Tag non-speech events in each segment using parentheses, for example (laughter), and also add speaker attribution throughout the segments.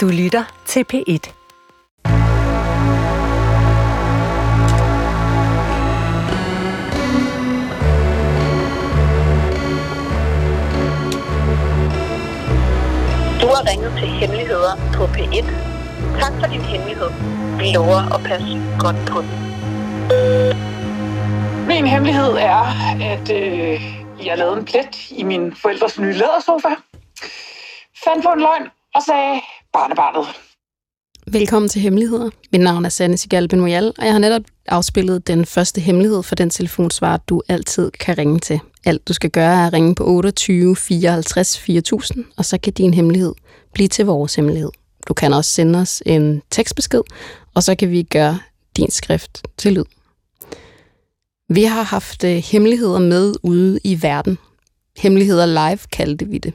Speaker 1: Du lytter til P1.
Speaker 2: Du har ringet til Hemmeligheder på P1. Tak for din hemmelighed. Vi lover at passe godt på den.
Speaker 3: Min hemmelighed er, at øh, jeg lavede en plet i min forældres nye lædersofa. Fandt på en løgn og sagde barnebarnet.
Speaker 4: Velkommen til Hemmeligheder. Mit navn er Sanne Sigal Benoyal, og jeg har netop afspillet den første hemmelighed for den telefonsvar, du altid kan ringe til. Alt du skal gøre er at ringe på 28 54 4000, og så kan din hemmelighed blive til vores hemmelighed. Du kan også sende os en tekstbesked, og så kan vi gøre din skrift til lyd. Vi har haft øh, hemmeligheder med ude i verden. Hemmeligheder live kaldte vi det.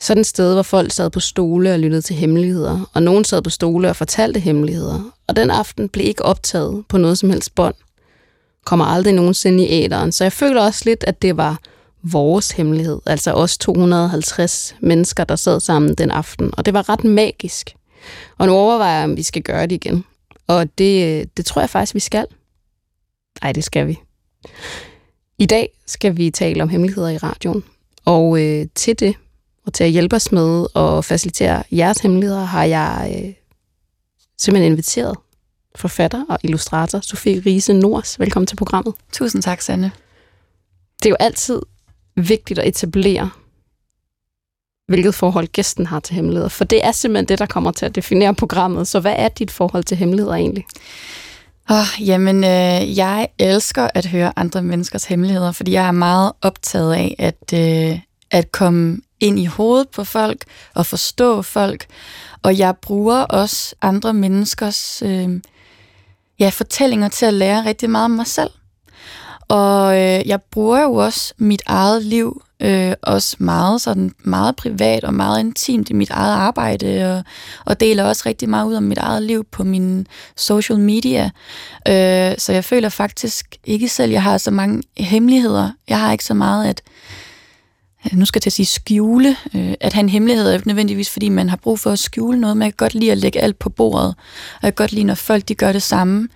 Speaker 4: Sådan et sted, hvor folk sad på stole og lyttede til hemmeligheder, og nogen sad på stole og fortalte hemmeligheder, og den aften blev ikke optaget på noget som helst bånd. Kommer aldrig nogensinde i æderen, så jeg føler også lidt, at det var vores hemmelighed, altså os 250 mennesker, der sad sammen den aften, og det var ret magisk. Og nu overvejer jeg, om vi skal gøre det igen. Og det, det tror jeg faktisk, vi skal. Nej, det skal vi. I dag skal vi tale om hemmeligheder i radioen, og øh, til det og til at hjælpe os med at facilitere jeres hemmeligheder, har jeg øh, simpelthen inviteret forfatter og illustrator Sofie Riese Nors. Velkommen til programmet.
Speaker 5: Tusind tak, Sanne.
Speaker 4: Det er jo altid vigtigt at etablere, hvilket forhold gæsten har til hemmeligheder, for det er simpelthen det, der kommer til at definere programmet. Så hvad er dit forhold til hemmeligheder egentlig?
Speaker 5: Oh, jamen, øh, jeg elsker at høre andre menneskers hemmeligheder, fordi jeg er meget optaget af at, øh, at komme ind i hovedet på folk og forstå folk. Og jeg bruger også andre menneskers øh, ja, fortællinger til at lære rigtig meget om mig selv. Og øh, jeg bruger jo også mit eget liv øh, også meget sådan meget privat og meget intimt i mit eget arbejde og, og deler også rigtig meget ud af mit eget liv på min social media. Øh, så jeg føler faktisk ikke selv, jeg har så mange hemmeligheder. Jeg har ikke så meget at Øh, nu skal jeg til at sige skjule, øh, at have en hemmelighed er ikke nødvendigvis, fordi man har brug for at skjule noget, men jeg kan godt lide at lægge alt på bordet, og jeg kan godt lide, når folk de gør det samme.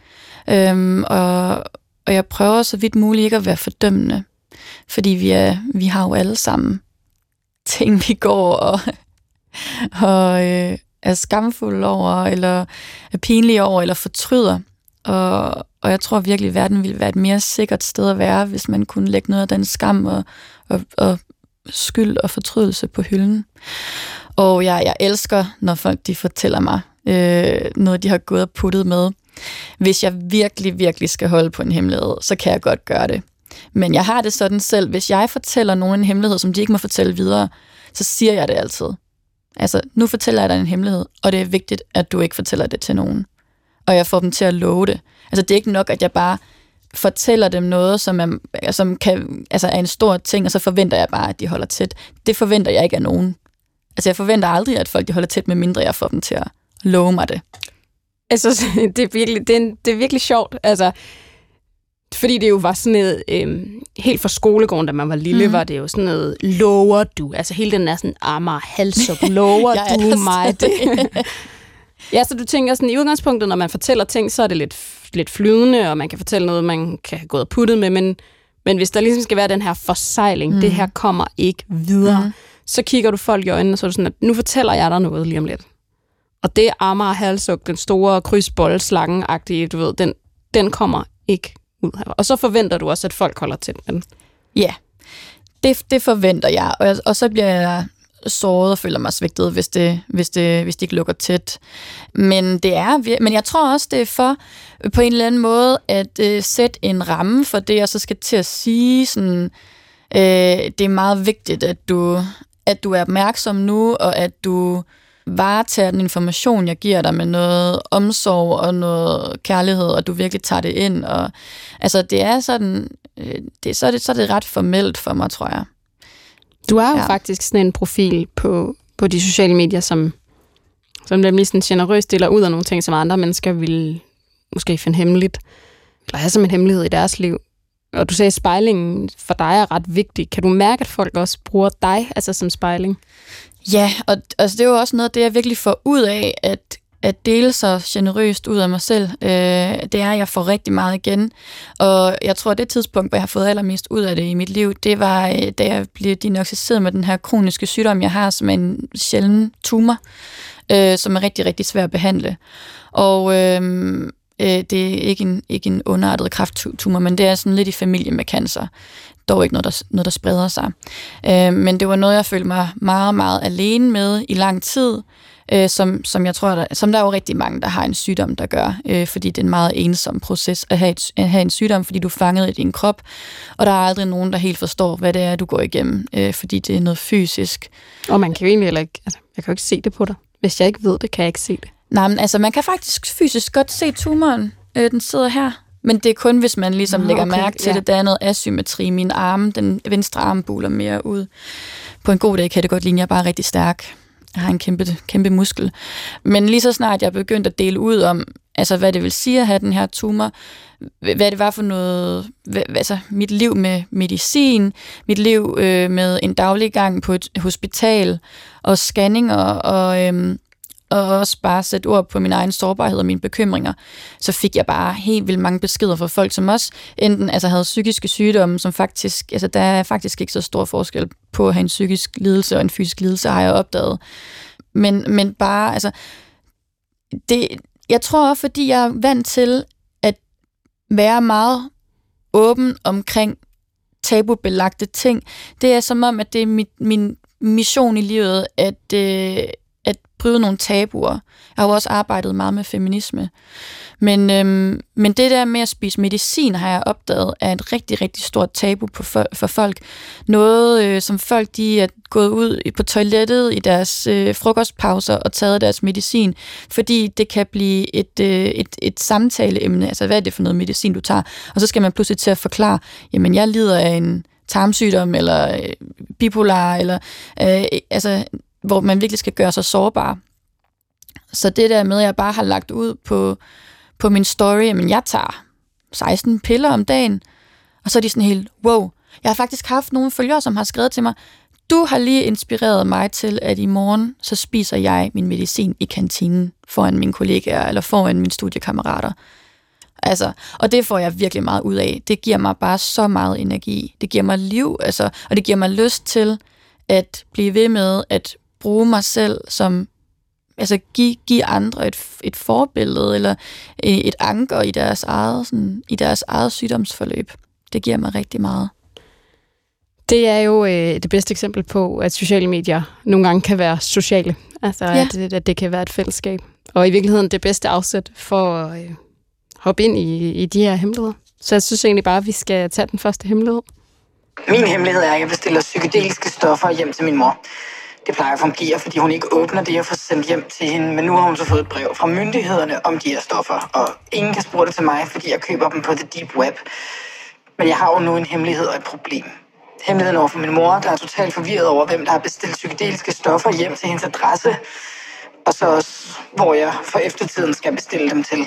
Speaker 5: Øhm, og, og jeg prøver så vidt muligt ikke at være fordømmende, fordi vi, er, vi har jo alle sammen ting, vi går og, (laughs) og øh, er skamfulde over, eller er pinlige over, eller fortryder. Og, og jeg tror virkelig, at verden ville være et mere sikkert sted at være, hvis man kunne lægge noget af den skam og, og, og skyld og fortrydelse på hylden. Og jeg, jeg elsker, når folk de fortæller mig øh, noget, de har gået og puttet med. Hvis jeg virkelig, virkelig skal holde på en hemmelighed, så kan jeg godt gøre det. Men jeg har det sådan selv, hvis jeg fortæller nogen en hemmelighed, som de ikke må fortælle videre, så siger jeg det altid. Altså, nu fortæller jeg dig en hemmelighed, og det er vigtigt, at du ikke fortæller det til nogen. Og jeg får dem til at love det. Altså, det er ikke nok, at jeg bare fortæller dem noget, som, er, som kan, altså er en stor ting, og så forventer jeg bare, at de holder tæt. Det forventer jeg ikke af nogen. Altså, jeg forventer aldrig, at folk de holder tæt, med mindre jeg får dem til at love mig det.
Speaker 4: Altså, (laughs) det er virkelig, det er, det er virkelig sjovt. Altså, fordi det jo var sådan noget, øhm, helt fra skolegården, da man var lille, mm. var det jo sådan noget, lover du? Altså hele den der sådan, armer halsup, (laughs) lover du mig det? (laughs) ja, så du tænker sådan, i udgangspunktet, når man fortæller ting, så er det lidt, lidt flydende, og man kan fortælle noget, man kan have gået og puttet med, men, men hvis der ligesom skal være den her forsejling, mm. det her kommer ikke videre, mm. så kigger du folk i øjnene, og så er du sådan, at nu fortæller jeg dig noget lige om lidt. Og det Amager Halsuk, den store krydsboldslangen-agtige, du ved, den, den kommer ikke ud her. Og så forventer du også, at folk holder til den.
Speaker 5: Ja, det, det forventer jeg. Og, og så bliver jeg såret og føler mig svigtet, hvis det, hvis det, hvis det ikke lukker tæt. Men, det er, men jeg tror også, det er for på en eller anden måde at øh, sætte en ramme for det, og så skal til at sige sådan, øh, det er meget vigtigt, at du, at du er opmærksom nu, og at du varetager den information, jeg giver dig med noget omsorg og noget kærlighed, og du virkelig tager det ind. Og, altså, det er sådan, øh, det, så, er det, så er det ret formelt for mig, tror jeg.
Speaker 4: Du har jo ja. faktisk sådan en profil på, på de sociale medier, som, som nemlig sådan generøst deler ud af nogle ting, som andre mennesker vil måske finde hemmeligt, eller have som en hemmelighed i deres liv. Og du sagde, at spejlingen for dig er ret vigtig. Kan du mærke, at folk også bruger dig altså som spejling?
Speaker 5: Ja, og altså, det er jo også noget, det jeg virkelig får ud af, at at dele så generøst ud af mig selv, øh, det er, at jeg får rigtig meget igen. Og jeg tror, at det tidspunkt, hvor jeg har fået allermest ud af det i mit liv, det var, øh, da jeg blev diagnostiseret med den her kroniske sygdom, jeg har, som er en sjælden tumor, øh, som er rigtig, rigtig svær at behandle. Og øh, øh, det er ikke en, ikke en underartet krafttumor, men det er sådan lidt i familie med cancer. Dog ikke noget, der, noget, der spreder sig. Øh, men det var noget, jeg følte mig meget, meget alene med i lang tid, øh, som, som jeg tror, der, som der er jo rigtig mange, der har en sygdom, der gør, øh, fordi det er en meget ensom proces at have, et, at have en sygdom, fordi du er fanget i din krop, og der er aldrig nogen, der helt forstår, hvad det er, du går igennem, øh, fordi det er noget fysisk.
Speaker 4: Og man kan jo egentlig heller ikke, altså, jeg kan jo ikke se det på dig. Hvis jeg ikke ved det, kan jeg ikke se det.
Speaker 5: Nej, men altså, man kan faktisk fysisk godt se tumoren. Øh, den sidder her. Men det er kun, hvis man ligesom Nå, lægger okay, mærke til ja. det. Der er noget asymmetri. Min arm, den venstre arm buler mere ud. På en god dag kan det godt ligne, at jeg er bare rigtig stærk. Har en kæmpe, kæmpe muskel. Men lige så snart jeg begyndte at dele ud om, altså hvad det vil sige at have den her tumor, hvad det var for noget, hvad, altså mit liv med medicin, mit liv øh, med en daglig gang på et hospital, og scanninger, og, øh, og også bare sætte ord på min egen sårbarhed og mine bekymringer, så fik jeg bare helt vildt mange beskeder fra folk, som også enten altså, havde psykiske sygdomme, som faktisk, altså der er faktisk ikke så stor forskel på at have en psykisk lidelse og en fysisk lidelse, har jeg opdaget. Men, men bare, altså, det, jeg tror også, fordi jeg er vant til at være meget åben omkring tabubelagte ting, det er som om, at det er mit, min mission i livet, at, øh, bryde nogle tabuer. Jeg har jo også arbejdet meget med feminisme. Men, øhm, men det der med at spise medicin, har jeg opdaget, er et rigtig, rigtig stort tabu på for, for folk. Noget, øh, som folk de er gået ud på toilettet i deres øh, frokostpauser og taget deres medicin, fordi det kan blive et, øh, et, et samtaleemne. Altså, hvad er det for noget medicin, du tager? Og så skal man pludselig til at forklare, jamen, jeg lider af en tarmsygdom, eller øh, bipolar, eller øh, altså hvor man virkelig skal gøre sig sårbar. Så det der med, at jeg bare har lagt ud på, på min story, at jeg tager 16 piller om dagen, og så er de sådan helt, wow. Jeg har faktisk haft nogle følgere, som har skrevet til mig, du har lige inspireret mig til, at i morgen, så spiser jeg min medicin i kantinen foran mine kollegaer, eller foran mine studiekammerater. Altså, og det får jeg virkelig meget ud af. Det giver mig bare så meget energi. Det giver mig liv, altså, og det giver mig lyst til at blive ved med at bruge mig selv som, altså give, give andre et, et forbillede, eller øh, et anker i deres eget, sådan, i deres eget sygdomsforløb. Det giver mig rigtig meget.
Speaker 4: Det er jo øh, det bedste eksempel på, at sociale medier nogle gange kan være sociale. Altså, ja. at, at det kan være et fællesskab. Og i virkeligheden det bedste afsæt for at øh, hoppe ind i, i de her hemmeligheder. Så jeg synes egentlig bare, at vi skal tage den første hemmelighed.
Speaker 1: Min hemmelighed er, at jeg bestiller psykedeliske stoffer hjem til min mor det plejer at fungere, fordi hun ikke åbner det, jeg får sendt hjem til hende. Men nu har hun så fået et brev fra myndighederne om de her stoffer, og ingen kan spore det til mig, fordi jeg køber dem på The Deep Web. Men jeg har jo nu en hemmelighed og et problem. Hemmeligheden over for min mor, der er totalt forvirret over, hvem der har bestilt psykedeliske stoffer hjem til hendes adresse, og så også, hvor jeg for eftertiden skal bestille dem til.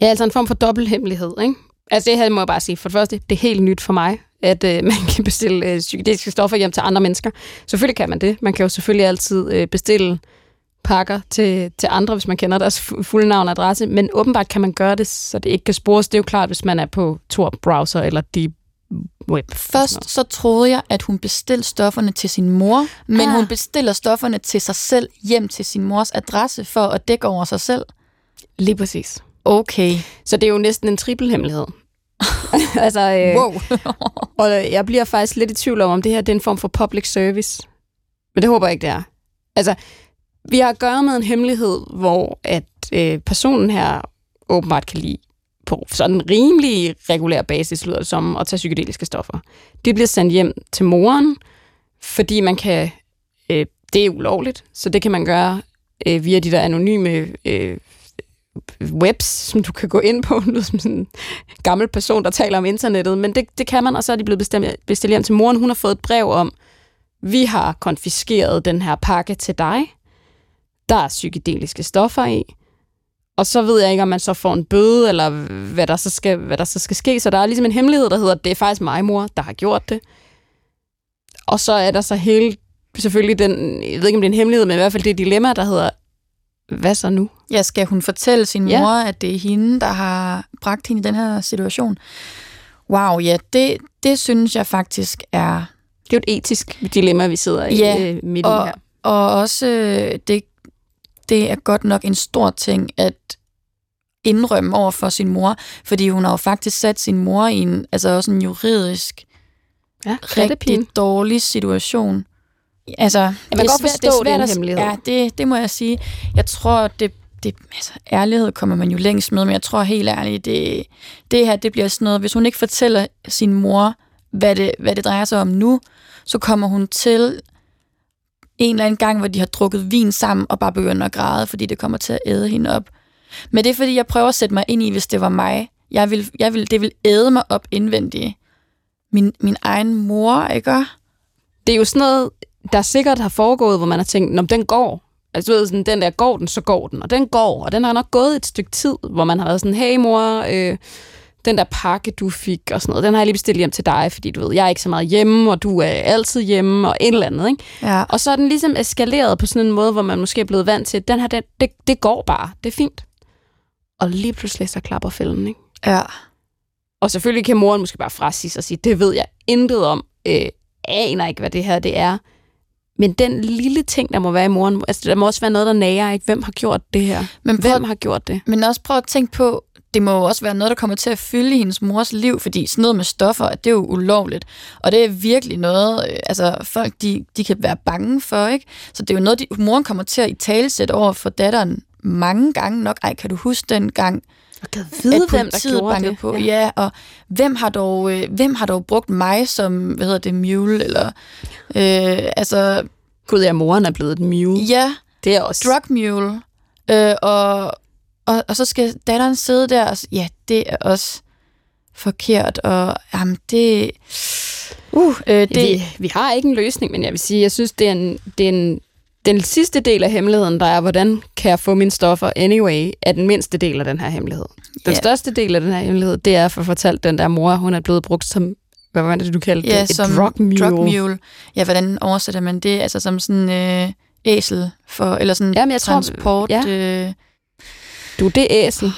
Speaker 4: Ja, altså en form for dobbelt hemmelighed, ikke? Altså det her må jeg bare sige. For det første, det er helt nyt for mig at øh, (laughs) man kan bestille øh, psykedeliske stoffer hjem til andre mennesker. Selvfølgelig kan man det. Man kan jo selvfølgelig altid øh, bestille pakker til, til andre, hvis man kender deres fulde navn og adresse, men åbenbart kan man gøre det, så det ikke kan spores. Det er jo klart, hvis man er på Tor-browser eller Deep Web.
Speaker 5: Først så troede jeg, at hun bestilte stofferne til sin mor, men ah. hun bestiller stofferne til sig selv hjem til sin mors adresse for at dække over sig selv.
Speaker 4: Lige præcis.
Speaker 5: Okay.
Speaker 4: Så det er jo næsten en trippelhemmelighed. (laughs) altså, øh,
Speaker 5: wow. (laughs)
Speaker 4: og jeg bliver faktisk lidt i tvivl om, om det her det er en form for public service. Men det håber jeg ikke, det er. Altså, vi har at gøre med en hemmelighed, hvor at øh, personen her åbenbart kan lide på sådan en rimelig regulær basis, lyder det som, at tage psykedeliske stoffer. Det bliver sendt hjem til moren, fordi man kan, øh, det er ulovligt, så det kan man gøre øh, via de der anonyme øh, webs, som du kan gå ind på, (laughs) nu som sådan en gammel person, der taler om internettet, men det, det kan man, og så er de blevet bestemt, bestilt hjem til moren. Hun har fået et brev om, vi har konfiskeret den her pakke til dig. Der er psykedeliske stoffer i. Og så ved jeg ikke, om man så får en bøde, eller hvad der så skal, hvad der så skal ske. Så der er ligesom en hemmelighed, der hedder, det er faktisk mig, mor, der har gjort det. Og så er der så hele selvfølgelig den, jeg ved ikke om det er en hemmelighed, men i hvert fald det dilemma, der hedder, hvad så nu?
Speaker 5: Ja, skal hun fortælle sin
Speaker 4: Ja.
Speaker 5: mor, at det er hende, der har bragt hende i den her situation? Wow, ja, det, det synes jeg faktisk er...
Speaker 4: Det er jo et etisk dilemma, vi sidder i
Speaker 5: Ja,
Speaker 4: øh, midt i
Speaker 5: og,
Speaker 4: her.
Speaker 5: og også, øh, det, det er godt nok en stor ting at indrømme over for sin mor, fordi hun har jo faktisk sat sin mor i en, altså også en juridisk
Speaker 4: Ja,
Speaker 5: rigtig dårlig situation. Altså, jeg
Speaker 4: kan godt forstå, det er en hemmelighed.
Speaker 5: Ja, det, det må jeg sige. Jeg tror, det, det altså, ærlighed kommer man jo længst med, men jeg tror helt ærligt, det, det her, det bliver sådan noget, hvis hun ikke fortæller sin mor, hvad det, hvad det drejer sig om nu, så kommer hun til en eller anden gang, hvor de har drukket vin sammen og bare begynder at græde, fordi det kommer til at æde hende op. Men det er fordi, jeg prøver at sætte mig ind i, hvis det var mig. Jeg vil, jeg vil, det vil æde mig op indvendigt. Min, min egen mor, ikke?
Speaker 4: Det er jo sådan noget, der sikkert har foregået, hvor man har tænkt, om den går. Altså, du ved, sådan, den der går den, så går den, og den går, og den har nok gået et stykke tid, hvor man har været sådan, hey mor, øh, den der pakke, du fik, og sådan noget, den har jeg lige bestilt hjem til dig, fordi du ved, jeg er ikke så meget hjemme, og du er altid hjemme, og et eller andet, ikke?
Speaker 5: Ja.
Speaker 4: Og så er den ligesom eskaleret på sådan en måde, hvor man måske er blevet vant til, at den her, den, det, det går bare, det er fint. Og lige pludselig så klapper fælden, ikke?
Speaker 5: Ja.
Speaker 4: Og selvfølgelig kan moren måske bare frasige sig og sige, det ved jeg intet om, øh, aner ikke, hvad det her det er. Men den lille ting, der må være i moren, altså der må også være noget, der nager, ikke? Hvem har gjort det her?
Speaker 5: Men, prøv,
Speaker 4: Hvem har gjort det?
Speaker 5: men også prøv at tænke på, det må jo også være noget, der kommer til at fylde i hendes mors liv, fordi sådan noget med stoffer, det er jo ulovligt. Og det er virkelig noget, øh, altså folk, de, de kan være bange for, ikke? Så det er jo noget, de, moren kommer til at i talesætte over for datteren mange gange nok. Ej, kan du huske den gang,
Speaker 4: Jeg kan vide,
Speaker 5: at politiet bankede på? Ja. ja, og hvem har, dog, øh, hvem har dog brugt mig som, hvad hedder det, mule, eller, øh, altså,
Speaker 4: Gud, ja, moren er blevet et mule.
Speaker 5: ja,
Speaker 4: Det er også...
Speaker 5: drug mule, øh, og, og, og så skal datteren sidde der og ja, det er også forkert, og jamen, det... Uh, øh, det,
Speaker 4: Vi, vi har ikke en løsning, men jeg vil sige, jeg synes, det er, en, det er en, den sidste del af hemmeligheden, der er, hvordan kan jeg få mine stoffer anyway, er den mindste del af den her hemmelighed. Den
Speaker 5: Ja.
Speaker 4: største del af den her hemmelighed, det er at fortælle den der mor, hun er blevet brugt som, hvad var det, du kaldte
Speaker 5: ja,
Speaker 4: det? Et
Speaker 5: som
Speaker 4: drug mule.
Speaker 5: drug mule. Ja, hvordan oversætter man det? Altså som sådan øh, æsel for, eller sådan
Speaker 4: Jamen, jeg tror-
Speaker 5: transport.
Speaker 4: ja.
Speaker 5: øh,
Speaker 4: Du det æsel,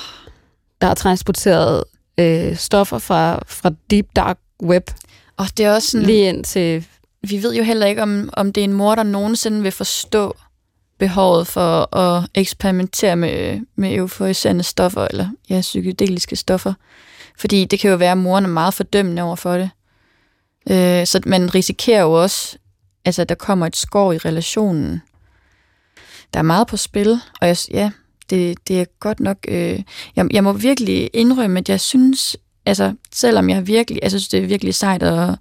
Speaker 4: der har transporteret øh, stoffer fra, fra deep dark web
Speaker 5: og det er også sådan,
Speaker 4: lige ind til
Speaker 5: vi ved jo heller ikke, om, om det er en mor, der nogensinde vil forstå behovet for at eksperimentere med, med euforiserende stoffer, eller ja, psykedeliske stoffer. Fordi det kan jo være, at moren er meget fordømmende over for det. Øh, så man risikerer jo også, altså, at der kommer et skår i relationen. Der er meget på spil, og jeg, ja, det, det er godt nok... Øh, jeg, jeg må virkelig indrømme, at jeg synes, altså, selvom jeg virkelig, jeg synes, det er virkelig sejt at,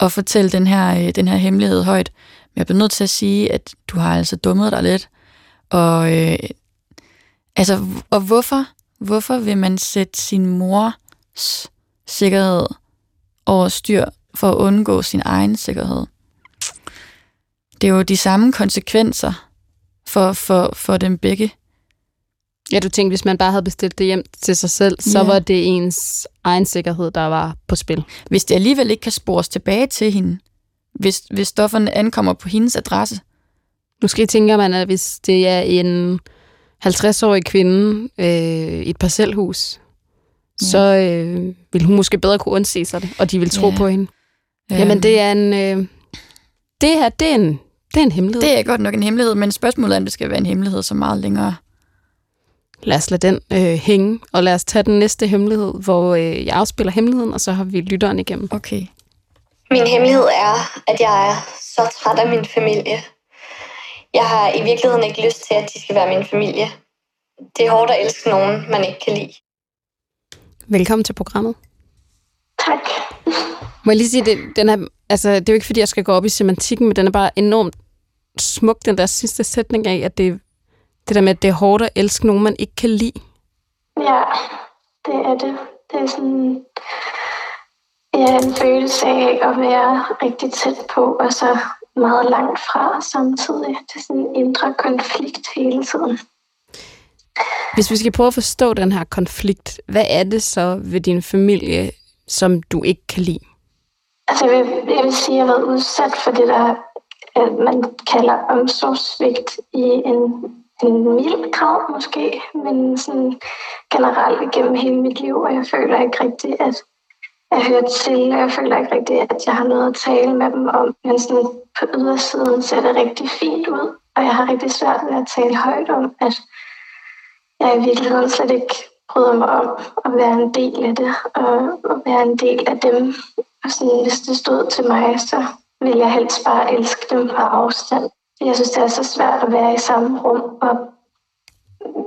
Speaker 5: at fortælle den her, øh, den her hemmelighed højt. Men jeg bliver nødt til at sige, at du har altså dummet dig lidt. Og, øh, altså, og hvorfor? Hvorfor vil man sætte sin mors sikkerhed over styr for at undgå sin egen sikkerhed? Det er jo de samme konsekvenser for, for, for dem begge.
Speaker 4: Ja, du tænkte, hvis man bare havde bestilt det hjem til sig selv, så
Speaker 5: Ja.
Speaker 4: var det ens egen sikkerhed, der var på spil.
Speaker 5: Hvis det alligevel ikke kan spores tilbage til hende, hvis, hvis stofferne ankommer på hendes adresse,
Speaker 4: Måske tænker man, at hvis det er en 50-årig kvinde øh, i et parcelhus,
Speaker 5: Ja.
Speaker 4: så øh, vil hun måske bedre kunne undse sig det, og de vil tro
Speaker 5: Ja.
Speaker 4: på hende. Jamen, det er en... Øh, det her, det er en, det er en hemmelighed.
Speaker 5: Det er godt nok en hemmelighed, men spørgsmålet er, om det skal være en hemmelighed så meget længere.
Speaker 4: Lad os lade den øh, hænge, og lad os tage den næste hemmelighed, hvor øh, jeg afspiller hemmeligheden, og så har vi lytteren igennem.
Speaker 5: Okay.
Speaker 6: Min hemmelighed er, at jeg er så træt af min familie. Jeg har i virkeligheden ikke lyst til, at de skal være min familie. Det er hårdt at elske nogen, man ikke kan lide.
Speaker 4: Velkommen til programmet.
Speaker 6: Tak.
Speaker 4: Må jeg lige sige, det, den er, altså, det er jo ikke, fordi jeg skal gå op i semantikken, men den er bare enormt smuk, den der sidste sætning af, at det, det der med, at det er hårdt at elske nogen, man ikke kan lide.
Speaker 7: Ja, det er det. Det er sådan ja, en følelse af at være rigtig tæt på, og så meget langt fra samtidig. Det er sådan en indre konflikt hele tiden.
Speaker 4: Hvis vi skal prøve at forstå den her konflikt, hvad er det så ved din familie, som du ikke kan lide?
Speaker 7: Altså, jeg vil, jeg vil sige, at jeg har været udsat for det, der man kalder omsorgssvigt i en, en mild grad måske, men sådan generelt igennem hele mit liv, og jeg føler ikke rigtigt, at jeg hører til, og jeg føler ikke rigtigt, at jeg har noget at tale med dem om, men sådan på ydersiden ser det rigtig fint ud, og jeg har rigtig svært ved at tale højt om, at jeg i virkeligheden slet ikke bryder mig om at være en del af det, og at være en del af dem. Og sådan, hvis det stod til mig, så ville jeg helst bare elske dem på afstand. Jeg synes, det er så svært at være i samme rum, og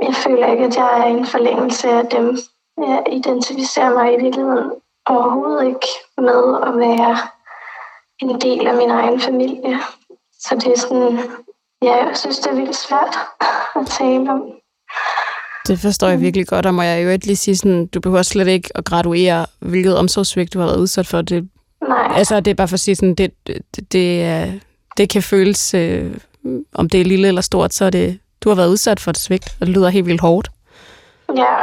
Speaker 7: jeg føler ikke, at jeg er en forlængelse af dem. Jeg identificerer mig i virkeligheden overhovedet ikke med at være en del af min egen familie. Så det er sådan, ja, jeg synes, det er virkelig svært at tale om.
Speaker 4: Det forstår jeg virkelig godt, og må jeg jo ikke lige sige sådan, du behøver slet ikke at graduere, hvilket omsorgsvigt du har været udsat for. Det,
Speaker 7: Nej.
Speaker 4: Altså, det er bare for at sige sådan, det, det, det, det kan føles, øh, om det er lille eller stort, så er det, du har været udsat for et svigt, og det lyder helt vildt hårdt.
Speaker 7: Ja.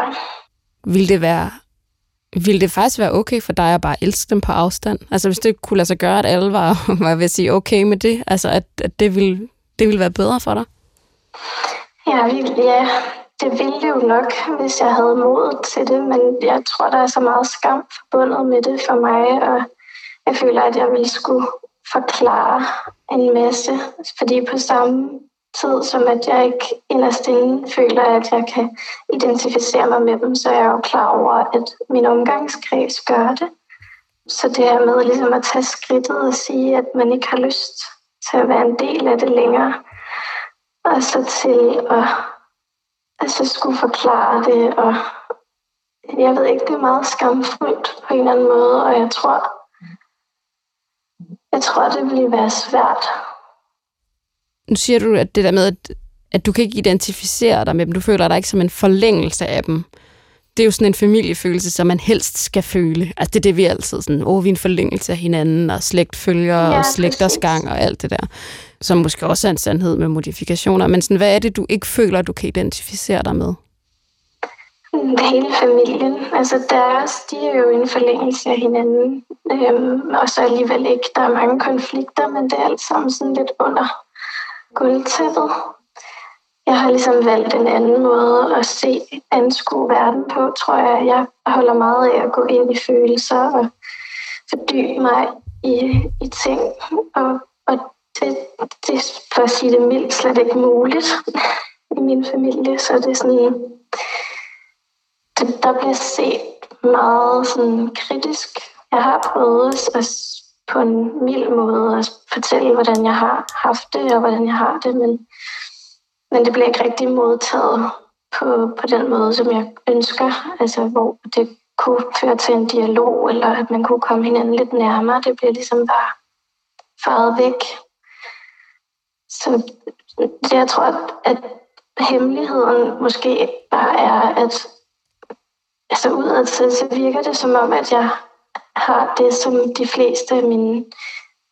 Speaker 4: Vil det være, vil det faktisk være okay for dig at bare elske dem på afstand? Altså, hvis det kunne lade sig gøre, at alle var, (laughs) var ved at sige okay med det, altså, at, at det, vil, det vil være bedre for dig?
Speaker 7: Ja, ja, det ville det jo nok, hvis jeg havde mod til det, men jeg tror, der er så meget skam forbundet med det for mig, og jeg føler, at jeg ville skulle forklare en masse, fordi på samme tid, som at jeg ikke inderst inde føler, at jeg kan identificere mig med dem, så er jeg jo klar over, at min omgangskreds gør det. Så det her med ligesom at tage skridtet og sige, at man ikke har lyst til at være en del af det længere, og så til at altså skulle forklare det, og jeg ved ikke, det er meget skamfuldt på en eller anden måde, og jeg tror, jeg tror, det ville være svært.
Speaker 4: Nu siger du, at det der med, at, at du kan ikke identificere dig med dem, du føler dig ikke som en forlængelse af dem. Det er jo sådan en familiefølelse, som man helst skal føle. Altså det er det, vi altid sådan, åh, vi er en forlængelse af hinanden, og slægtfølger, ja, og slægters gang, og alt det der. Som måske også er en sandhed med modifikationer. Men sådan, hvad er det, du ikke føler, du kan identificere dig med?
Speaker 7: Hele familien. Altså deres, de er jo en forlængelse af hinanden. Øhm, og så alligevel ikke. Der er mange konflikter, men det er alt sammen sådan lidt under guldtæppet. Jeg har ligesom valgt en anden måde at se, anskue verden på, tror jeg. Jeg holder meget af at gå ind i følelser og fordybe mig i, i ting. Og, og det, det er for at sige det mildt slet ikke muligt i min familie. Så det er sådan, det, der bliver set meget sådan kritisk. Jeg har prøvet at på en mild måde at fortælle, hvordan jeg har haft det, og hvordan jeg har det, men, men det bliver ikke rigtig modtaget på, på den måde, som jeg ønsker, altså hvor det kunne føre til en dialog, eller at man kunne komme hinanden lidt nærmere. Det bliver ligesom bare faret væk. Så jeg tror, at, at hemmeligheden måske bare er, at altså udadtil, så virker det som om, at jeg har det, som de fleste af mine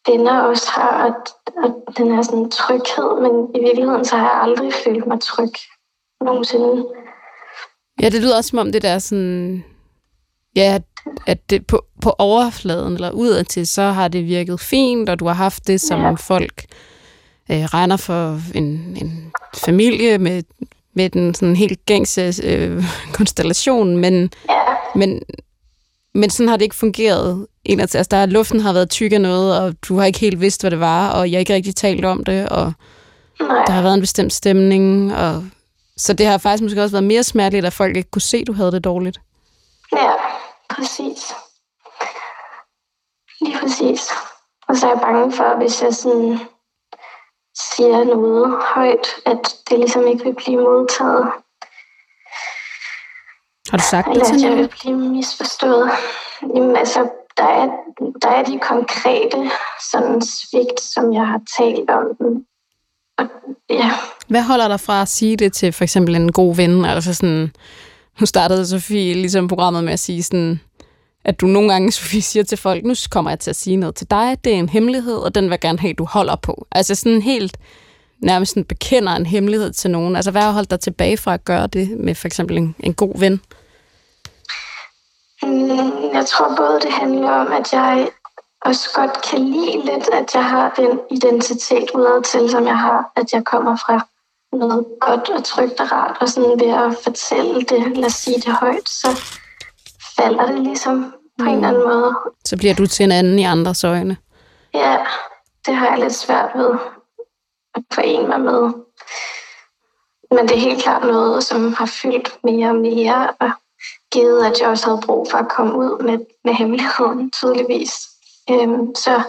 Speaker 7: venner også har, at, at den er sådan tryghed, men i virkeligheden så har jeg aldrig følt mig tryg nogensinde.
Speaker 4: Ja, det lyder også som om det der sådan, ja, at det på, på overfladen eller udadtil, så har det virket fint, og du har haft det, som ja. folk øh, regner for en, en familie med, med den sådan helt gængse øh, konstellation, men, men, men sådan har det ikke fungeret. En altså, der er, luften har været tyk af noget, og du har ikke helt vidst, hvad det var, og jeg har ikke rigtig talt om det, og der har været en bestemt stemning, og så det har faktisk måske også været mere smerteligt, at folk ikke kunne se, at du havde det dårligt.
Speaker 7: Ja, præcis. Lige præcis. Og så er jeg bange for, hvis jeg sådan siger noget højt, at det ligesom ikke vil blive modtaget.
Speaker 4: Har du sagt det til
Speaker 7: jeg
Speaker 4: nogen?
Speaker 7: vil blive misforstået. Jamen, altså, der er, der er de konkrete sådan svigt, som jeg har talt om. Og, ja,
Speaker 4: Hvad holder dig fra at sige det til for eksempel en god ven? Altså sådan, nu startede Sofie ligesom programmet med at sige sådan, at du nogle gange, Sofie, siger til folk, nu kommer jeg til at sige noget til dig, det er en hemmelighed, og den vil jeg gerne have, du holder på. Altså sådan helt nærmest sådan bekender en hemmelighed til nogen. Altså hvad har holdt dig tilbage fra at gøre det med for eksempel en, en god ven?
Speaker 7: Øhm, jeg tror både, det handler om, at jeg også godt kan lide lidt, at jeg har den identitet udad til, som jeg har, at jeg kommer fra noget godt og trygt og rart, og sådan ved at fortælle det, lad os sige det højt, så falder det ligesom på en eller anden måde.
Speaker 4: Så bliver du til en anden i andres øjne.
Speaker 7: Ja, det har jeg lidt svært ved at forene mig med. Men det er helt klart noget, som har fyldt mere og mere, og givet, at jeg også havde brug for at komme ud med, med hemmeligheden, tydeligvis. Øhm, så,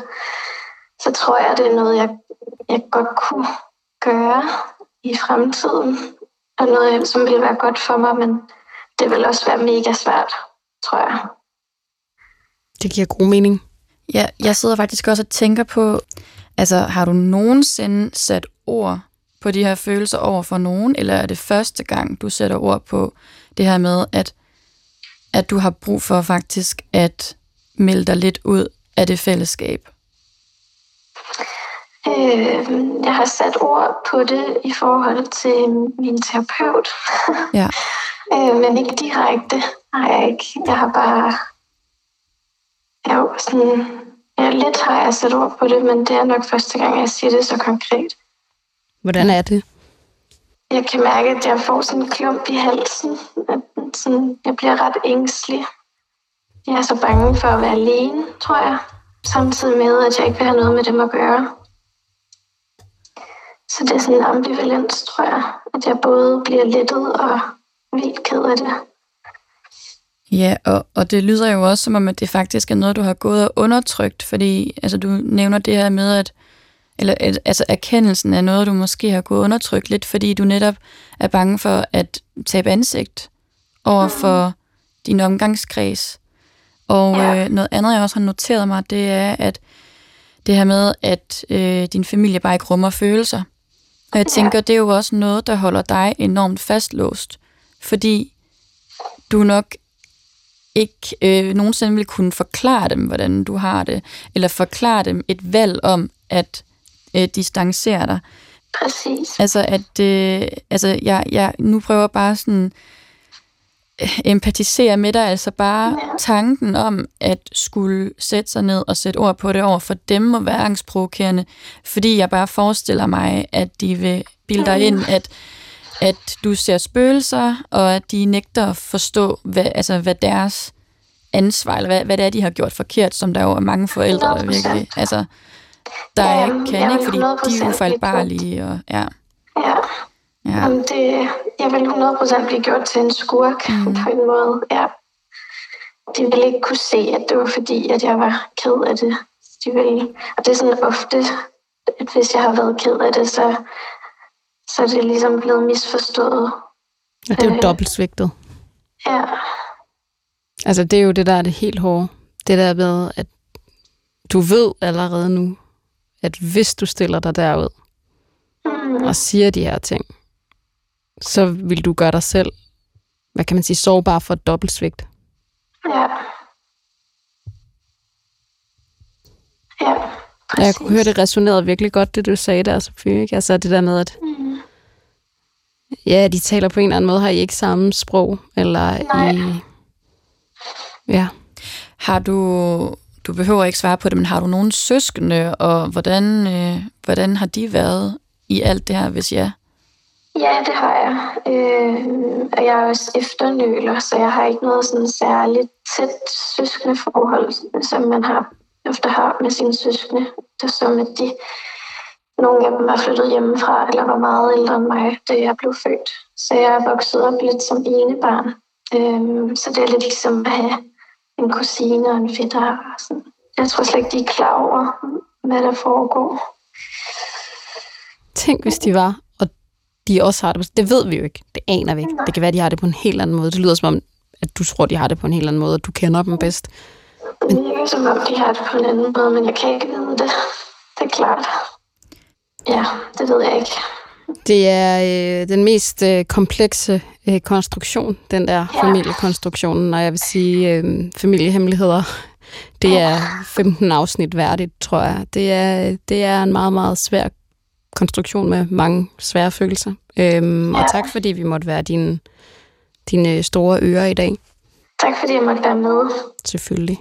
Speaker 7: så tror jeg, det er noget, jeg, jeg godt kunne gøre i fremtiden, og noget, som ville være godt for mig, men det vil også være mega svært, tror jeg.
Speaker 4: Det giver god mening.
Speaker 5: Ja, jeg sidder faktisk også og tænker på, altså har du nogensinde sat ord på de her følelser over for nogen, eller er det første gang, du sætter ord på det her med, at, at du har brug for faktisk at melde dig lidt ud af det fællesskab?
Speaker 7: Øh, jeg har sat ord på det i forhold til min terapeut.
Speaker 5: Ja. (laughs)
Speaker 7: øh, men ikke direkte. Nej, jeg ikke. Jeg har bare... Jeg er jo sådan... Ja, lidt har jeg sat ord på det, men det er nok første gang, jeg siger det så konkret.
Speaker 4: Hvordan er det?
Speaker 7: Jeg kan mærke, at jeg får sådan en klump i halsen. At sådan, jeg bliver ret ængstelig. Jeg er så bange for at være alene, tror jeg. Samtidig med, at jeg ikke vil have noget med dem at gøre. Så det er sådan en ambivalens, tror jeg. At jeg både bliver lettet og vildt ked af det.
Speaker 5: Ja, og, og det lyder jo også som om, at det faktisk er noget, du har gået og undertrykt, fordi altså, du nævner det her med, at eller altså erkendelsen af noget, du måske har gået undertrykt lidt, fordi du netop er bange for at tabe ansigt over mm. for din omgangskreds. Og ja. øh, noget andet, jeg også har noteret mig, det er, at det her med, at øh, din familie bare ikke rummer følelser. Og jeg tænker, ja. det er jo også noget, der holder dig enormt fastlåst, fordi du nok ikke øh, nogensinde vil kunne forklare dem, hvordan du har det, eller forklare dem et valg om at øh, distancere dig.
Speaker 7: Præcis.
Speaker 5: Altså, at øh, altså, jeg, jeg nu prøver bare sådan øh, empatisere med dig, altså bare ja. tanken om at skulle sætte sig ned og sætte ord på det over for dem må være angstprovokerende, fordi jeg bare forestiller mig, at de vil bilde dig ind, at at du ser spøgelser, og at de nægter at forstå, hvad, altså, hvad deres ansvar, eller hvad, hvad det er, de har gjort forkert, som der jo er mange forældre, der virkelig, altså, der ja, ikke kan, ikke? Fordi de er ufejlbarlige, og ja.
Speaker 7: Ja. ja. Jamen, det, jeg vil 100% blive gjort til en skurk mm. på en måde, ja. De ville ikke kunne se, at det var fordi, at jeg var ked af det. De ville, og det er sådan ofte, at hvis jeg har været ked af det, så så det er ligesom blevet misforstået.
Speaker 4: Ja, det er jo øh, dobbeltsvigtet.
Speaker 7: Ja.
Speaker 4: Altså, det er jo det, der er det helt hårde. Det der med, at du ved allerede nu, at hvis du stiller dig derud mm. og siger de her ting, så vil du gøre dig selv, hvad kan man sige, sårbar for et dobbeltsvigt.
Speaker 7: Ja. Ja,
Speaker 4: præcis. Jeg kunne høre, det resonerede virkelig godt, det du sagde der, Sofie. Ikke? Altså det der med, at mm Ja, de taler på en eller anden måde. Har I ikke samme sprog? Eller
Speaker 7: Nej.
Speaker 4: I... Ja.
Speaker 5: Har du, du behøver ikke svare på det, men har du nogen søskende, og hvordan, øh, hvordan har de været i alt det her, hvis ja?
Speaker 7: Ja, det har jeg. Øh, og jeg er også efternøler, så jeg har ikke noget sådan særligt tæt søskende forhold, som man har ofte har med sine søskende. Det er som, at de nogle af dem er flyttet hjemmefra, eller var meget ældre end mig, da jeg blev født. Så jeg er vokset op lidt som ene barn. Øhm, så det er lidt ligesom at have en kusine og en fætter. Og sådan. Jeg tror slet ikke, de er klar over, hvad der foregår.
Speaker 4: Tænk, hvis de var, og de også har det. Det ved vi jo ikke. Det aner vi ikke. Det kan være, de har det på en helt anden måde. Det lyder som om, at du tror, de har det på en helt anden måde, og du kender dem bedst.
Speaker 7: Men... Det er som om, de har det på en anden måde, men jeg kan ikke vide det. Det er klart. Ja, det ved jeg ikke.
Speaker 4: Det er øh, den mest øh, komplekse øh, konstruktion, den der ja. familiekonstruktion, og jeg vil sige øh, familiehemmeligheder. Det er 15 afsnit værdigt, tror jeg. Det er, det er en meget, meget svær konstruktion med mange svære følelser. Øhm, ja. Og tak, fordi vi måtte være dine, dine store ører i dag.
Speaker 7: Tak, fordi jeg måtte være med.
Speaker 4: Selvfølgelig.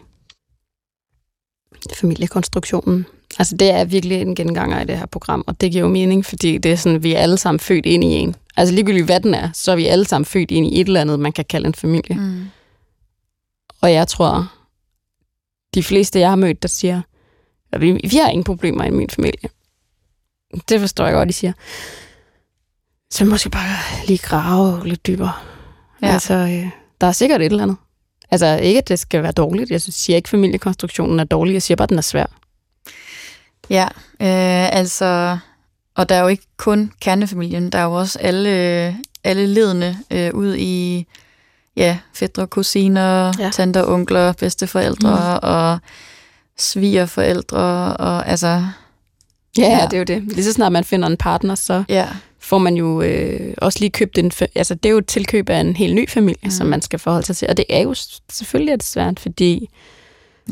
Speaker 4: familiekonstruktionen. Altså det er virkelig en genganger i det her program, og det giver jo mening, fordi det er sådan, vi er alle sammen født ind i en. Altså ligegyldigt hvad den er, så er vi alle sammen født ind i et eller andet, man kan kalde en familie.
Speaker 5: Mm.
Speaker 4: Og jeg tror, de fleste, jeg har mødt, der siger, at vi, vi har ingen problemer i min familie. Det forstår jeg godt, de siger. Så måske bare lige grave lidt dybere.
Speaker 5: Ja.
Speaker 4: Altså, øh, der er sikkert et eller andet. Altså, ikke at det skal være dårligt. Jeg siger ikke, at familiekonstruktionen er dårlig. Jeg siger bare, at den er svær.
Speaker 5: Ja, øh, altså, og der er jo ikke kun kernefamilien, der er jo også alle, alle ledende øh, ud i, ja, fædre, kusiner, ja. Tanter, onkler, bedsteforældre mm. og svigerforældre, og altså,
Speaker 4: Ja,
Speaker 5: Ja.
Speaker 4: det er jo det. Lige så snart man finder en partner, så
Speaker 5: ja,
Speaker 4: får man jo øh, også lige købt en... Altså, det er jo et tilkøb af en helt ny familie,
Speaker 5: Mm.
Speaker 4: som man skal forholde sig til. Og det er jo selvfølgelig er det svært, fordi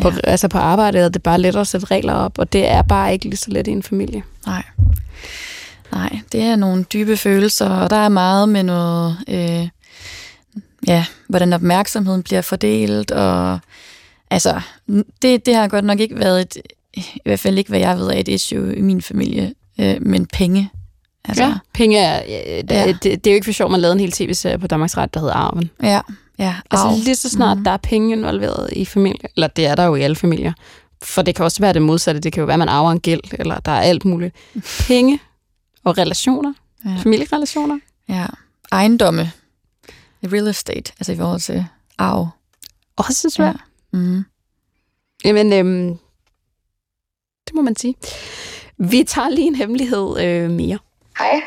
Speaker 4: på,
Speaker 5: Ja.
Speaker 4: altså på arbejdet er det bare lettere at sætte regler op, og det er bare ikke lige så let i en familie.
Speaker 5: nej. Nej, det er nogle dybe følelser, og der er meget med noget, øh, ja, hvordan opmærksomheden bliver fordelt, og altså, det, det har godt nok ikke været et, i hvert fald ikke, hvad jeg ved af et issue i min familie, øh, men penge. Altså,
Speaker 4: Ja. Penge er... Ja, det,
Speaker 5: Ja.
Speaker 4: ja. Det, det, er jo ikke for sjovt, man lavede en hel tv-serie på Danmarks Radio, der hedder Arven.
Speaker 5: ja, ja.
Speaker 4: Altså
Speaker 5: Arv.
Speaker 4: lige så snart mm. der er penge involveret i familie, eller det er der jo i alle familier, for det kan også være det modsatte, det kan jo være, at man arver en gæld, eller der er alt muligt. (laughs) Penge og relationer,
Speaker 5: ja.
Speaker 4: familierelationer,
Speaker 5: Ja, ejendomme. Real estate, altså i forhold til arv.
Speaker 4: også svært.
Speaker 5: Ja. Mm.
Speaker 4: Jamen, øhm, det må man sige. Vi tager lige en hemmelighed øh, mere.
Speaker 6: Hej.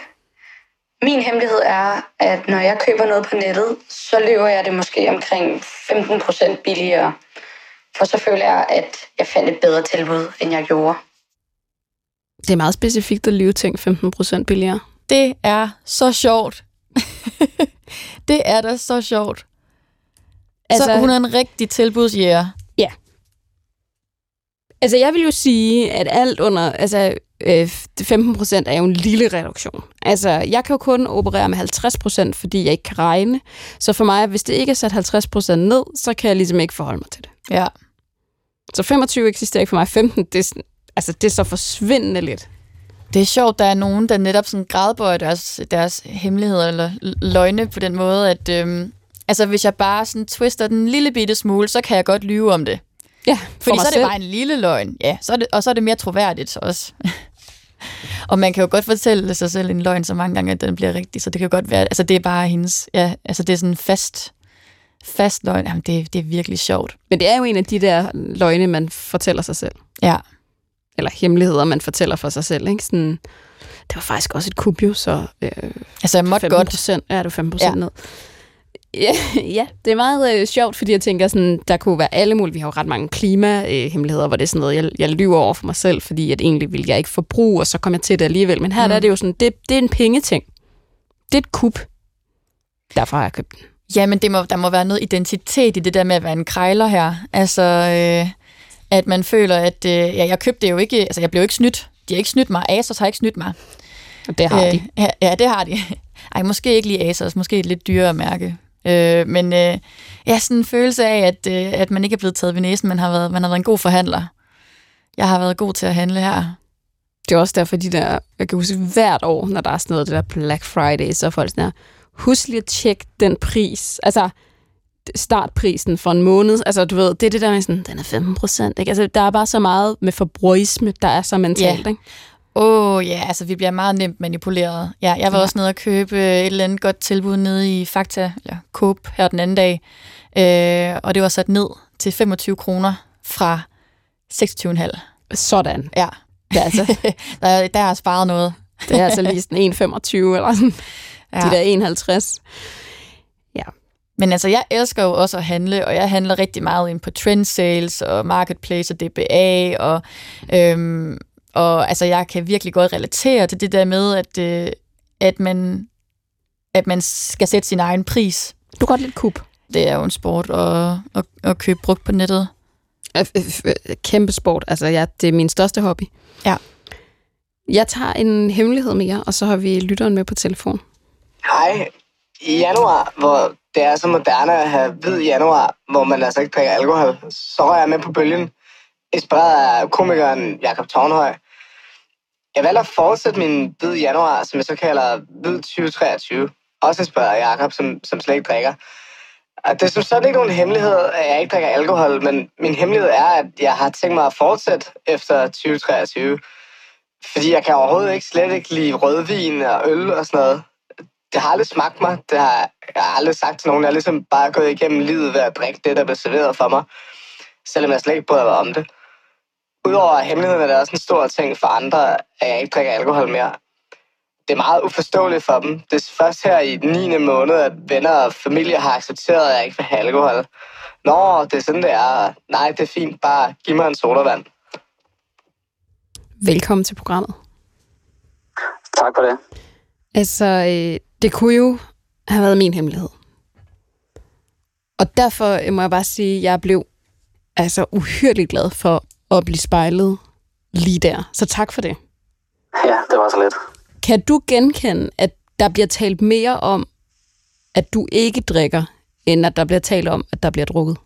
Speaker 6: Min hemmelighed er, at når jeg køber noget på nettet, så løber jeg det måske omkring 15% billigere. For så føler jeg, at jeg fandt et bedre tilbud, end jeg gjorde.
Speaker 4: Det er meget specifikt at lyve ting 15% billigere.
Speaker 5: Det er så sjovt. (laughs) det er da så sjovt. Altså,
Speaker 4: Altså-
Speaker 5: så hun er en rigtig tilbudsjæger.
Speaker 4: Altså, jeg vil jo sige, at alt under... Altså, øh, 15 procent er jo en lille reduktion. Altså, jeg kan jo kun operere med 50 procent, fordi jeg ikke kan regne. Så for mig, hvis det ikke er sat 50 procent ned, så kan jeg ligesom ikke forholde mig til det.
Speaker 5: Ja.
Speaker 4: Så 25 eksisterer ikke for mig. 15, det er, altså, det er så forsvindende lidt.
Speaker 5: Det er sjovt, der er nogen, der netop sådan grædbøjer deres, deres hemmeligheder eller løgne på den måde, at øhm, altså, hvis jeg bare sådan twister den en lille bitte smule, så kan jeg godt lyve om det.
Speaker 4: Ja, for
Speaker 5: Fordi så er det
Speaker 4: selv.
Speaker 5: bare en lille løgn, ja. Så er det, og så er det mere troværdigt også. Og man kan jo godt fortælle sig selv en løgn så mange gange, at den bliver rigtig, så det kan jo godt være, altså det er bare hendes, ja, altså det er sådan fast, fast løgn. Jamen, det, det er virkelig sjovt.
Speaker 4: Men det er jo en af de der løgne, man fortæller sig selv.
Speaker 5: Ja,
Speaker 4: Eller hemmeligheder, man fortæller for sig selv. Ikke? Sådan, det var faktisk også et kub, jo, så øh,
Speaker 5: altså jeg måtte
Speaker 4: 15
Speaker 5: godt,
Speaker 4: procent. Ja, du 5
Speaker 5: Ja.
Speaker 4: procent ned. (laughs) Ja, det er meget øh, sjovt, fordi jeg tænker, sådan, der kunne være alle mulige. Vi har jo ret mange klimahemmeligheder, hvor det er sådan noget, jeg, jeg lyver over for mig selv, fordi at egentlig vil jeg ikke forbruge, og så kommer jeg til det alligevel. Men her
Speaker 5: Mm.
Speaker 4: mm. er det jo sådan, det, det er en pengeting. Det er et kub. Derfor har jeg købt den.
Speaker 5: ja, men det må, der må være noget identitet i det der med at være en krejler her. Altså, øh, at man føler, at øh, ja, jeg købte det jo ikke, altså jeg blev ikke snydt. De har ikke snydt mig. Asos har ikke snydt mig.
Speaker 4: Og det har øh, de.
Speaker 5: Ja, ja, det har de. (laughs) Ej, måske ikke lige Asos, måske et lidt dyrere mærke. Øh, men øh, ja, sådan en følelse af, at, øh, at man ikke er blevet taget ved næsen, man har, været, man har været en god forhandler. Jeg har været god til at handle her.
Speaker 4: Det er også derfor, de der, jeg kan huske hvert år, når der er sådan noget, det der Black Friday, så er folk sådan her, husk lige at tjekke den pris. Altså, startprisen for en måned. Altså, du ved, det er det der med sådan, den er 15 procent. Altså, der er bare så meget med forbrugerisme, der er så mentalt,
Speaker 5: Ja.
Speaker 4: ikke?
Speaker 5: Åh oh, ja, altså vi bliver meget nemt manipuleret. Ja, jeg var
Speaker 4: Ja.
Speaker 5: også nede og købe et eller andet godt tilbud nede i Fakta, eller Coop her den anden dag. Øh, og det var sat ned til 25 kroner fra 26,5.
Speaker 4: Sådan.
Speaker 5: Ja,
Speaker 4: er altså, (laughs)
Speaker 5: der, der er sparet noget.
Speaker 4: det er altså lige sådan 1,25 eller sådan. Ja. De der 51.
Speaker 5: Men altså, jeg elsker jo også at handle, og jeg handler rigtig meget ind på trend sales og marketplace og DBA, og, øhm, og altså, jeg kan virkelig godt relatere til det der med, at, øh, at, man, at man skal sætte sin egen pris.
Speaker 4: Du kan godt lidt kub.
Speaker 5: Det er jo en sport at, at, at købe brugt på nettet.
Speaker 4: Øh, øh, øh, Kæmpe sport. Altså, ja, det er min største hobby.
Speaker 5: Ja.
Speaker 4: Jeg tager en hemmelighed mere, og så har vi lytteren med på telefon.
Speaker 8: Hej. I januar, hvor det er så moderne at have hvid januar, hvor man altså ikke drikker alkohol, så er jeg med på bølgen. inspireret af komikeren Jakob Tornhøj. Jeg valgte at fortsætte min hvid januar, som jeg så kalder hvid 2023. Også spørger af Jakob, som, som slet ikke drikker. Og det er som sådan ikke nogen hemmelighed, at jeg ikke drikker alkohol, men min hemmelighed er, at jeg har tænkt mig at fortsætte efter 2023. Fordi jeg kan overhovedet ikke slet ikke lide rødvin og øl og sådan noget. Det har aldrig smagt mig. Det har jeg har aldrig sagt til nogen. Jeg har ligesom bare gået igennem livet ved at drikke det, der blev serveret for mig. Selvom jeg slet ikke bryder mig om det. Udover hemmeligheden er det også en stor ting for andre, at jeg ikke drikker alkohol mere. Det er meget uforståeligt for dem. Det er først her i den 9. måned, at venner og familie har accepteret, at jeg ikke vil have alkohol. Nå, det er sådan, det er. Nej, det er fint. Bare giv mig en sodavand.
Speaker 4: Velkommen til programmet.
Speaker 9: Tak for det.
Speaker 4: Altså, øh, det kunne jo have været min hemmelighed. Og derfor må jeg bare sige, at jeg blev altså uhyrligt glad for at blive spejlet lige der. Så tak for det.
Speaker 9: Ja, det var så lidt.
Speaker 4: Kan du genkende, at der bliver talt mere om, at du ikke drikker, end at der bliver talt om, at der bliver drukket?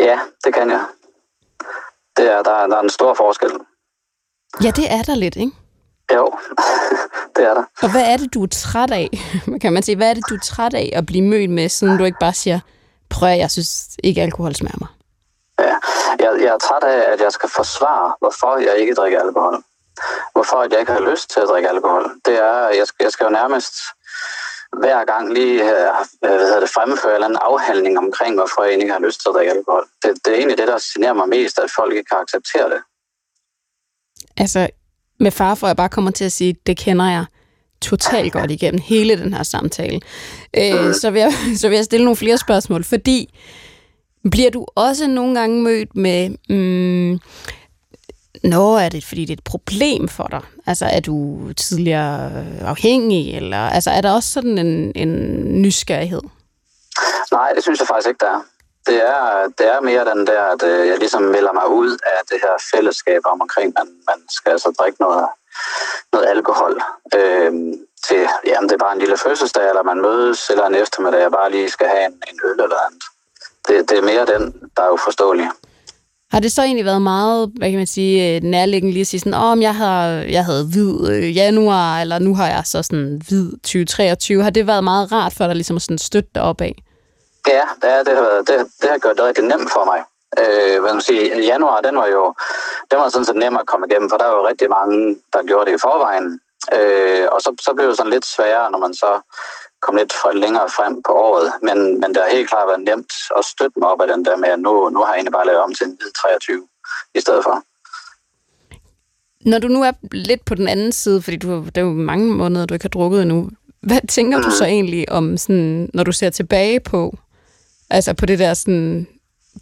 Speaker 9: Ja, det kan jeg. Det er, der, er- der er en stor forskel.
Speaker 4: Ja, det er der lidt, ikke?
Speaker 9: Jo, (laughs) det er der.
Speaker 4: Og hvad er det, du er træt af? (laughs) Kan man sige, hvad er det, du er træt af at blive mødt med, siden du ikke bare siger, prøv at jeg synes ikke alkohol smager mig?
Speaker 9: Ja. Jeg, jeg er træt af, at jeg skal forsvare, hvorfor jeg ikke drikker alkohol. Hvorfor at jeg ikke har lyst til at drikke alkohol. Det er, jeg skal, jeg skal jo nærmest hver gang lige øh, hvad hedder det, fremføre en eller anden afhandling omkring, hvorfor jeg ikke har lyst til at drikke alkohol. Det, det er egentlig det, der generer mig mest, at folk ikke kan acceptere det.
Speaker 4: Altså, med far for, at jeg bare kommer til at sige, det kender jeg totalt godt igennem hele den her samtale. Øh, så, vil jeg, (laughs) så vil jeg stille nogle flere spørgsmål, fordi bliver du også nogle gange mødt med, mm, Nå, er det fordi det er et problem for dig? Altså, er du tidligere afhængig, eller altså, er der også sådan en, en nysgerrighed?
Speaker 9: Nej, det synes jeg faktisk ikke, der er. Det er, det er mere den der, at øh, jeg ligesom melder mig ud af det her fællesskab om omkring, man, man skal altså drikke noget, noget alkohol. Øhm, til, jamen, det er bare en lille fødselsdag, eller man mødes, eller en eftermiddag, jeg bare lige skal have en, en øl eller andet. Det, det er mere den, der er uforståelig.
Speaker 4: Har det så egentlig været meget, hvad kan man sige, øh, nærliggende lige at sige sådan, oh, jeg, har, jeg havde hvid øh, januar, eller nu har jeg så sådan hvid 2023. Har det været meget rart for dig ligesom at sådan støtte dig op af?
Speaker 9: Ja, det, er, det, har, været- det, det har gjort det rigtig nemt for mig. Øh, hvad man sige, januar, den var jo den var sådan set nem at komme igennem, for der var jo rigtig mange, der gjorde det i forvejen. Øh, og så, så blev det sådan lidt sværere, når man så kom lidt fra længere frem på året. Men, men det har helt klart været nemt at støtte mig op af den der med, at nu, nu har jeg egentlig bare lavet om til en hvid 23 i stedet for.
Speaker 4: Når du nu er lidt på den anden side, fordi du, det er jo mange måneder, du ikke har drukket endnu, hvad tænker du så egentlig om, sådan, når du ser tilbage på, altså på det der sådan,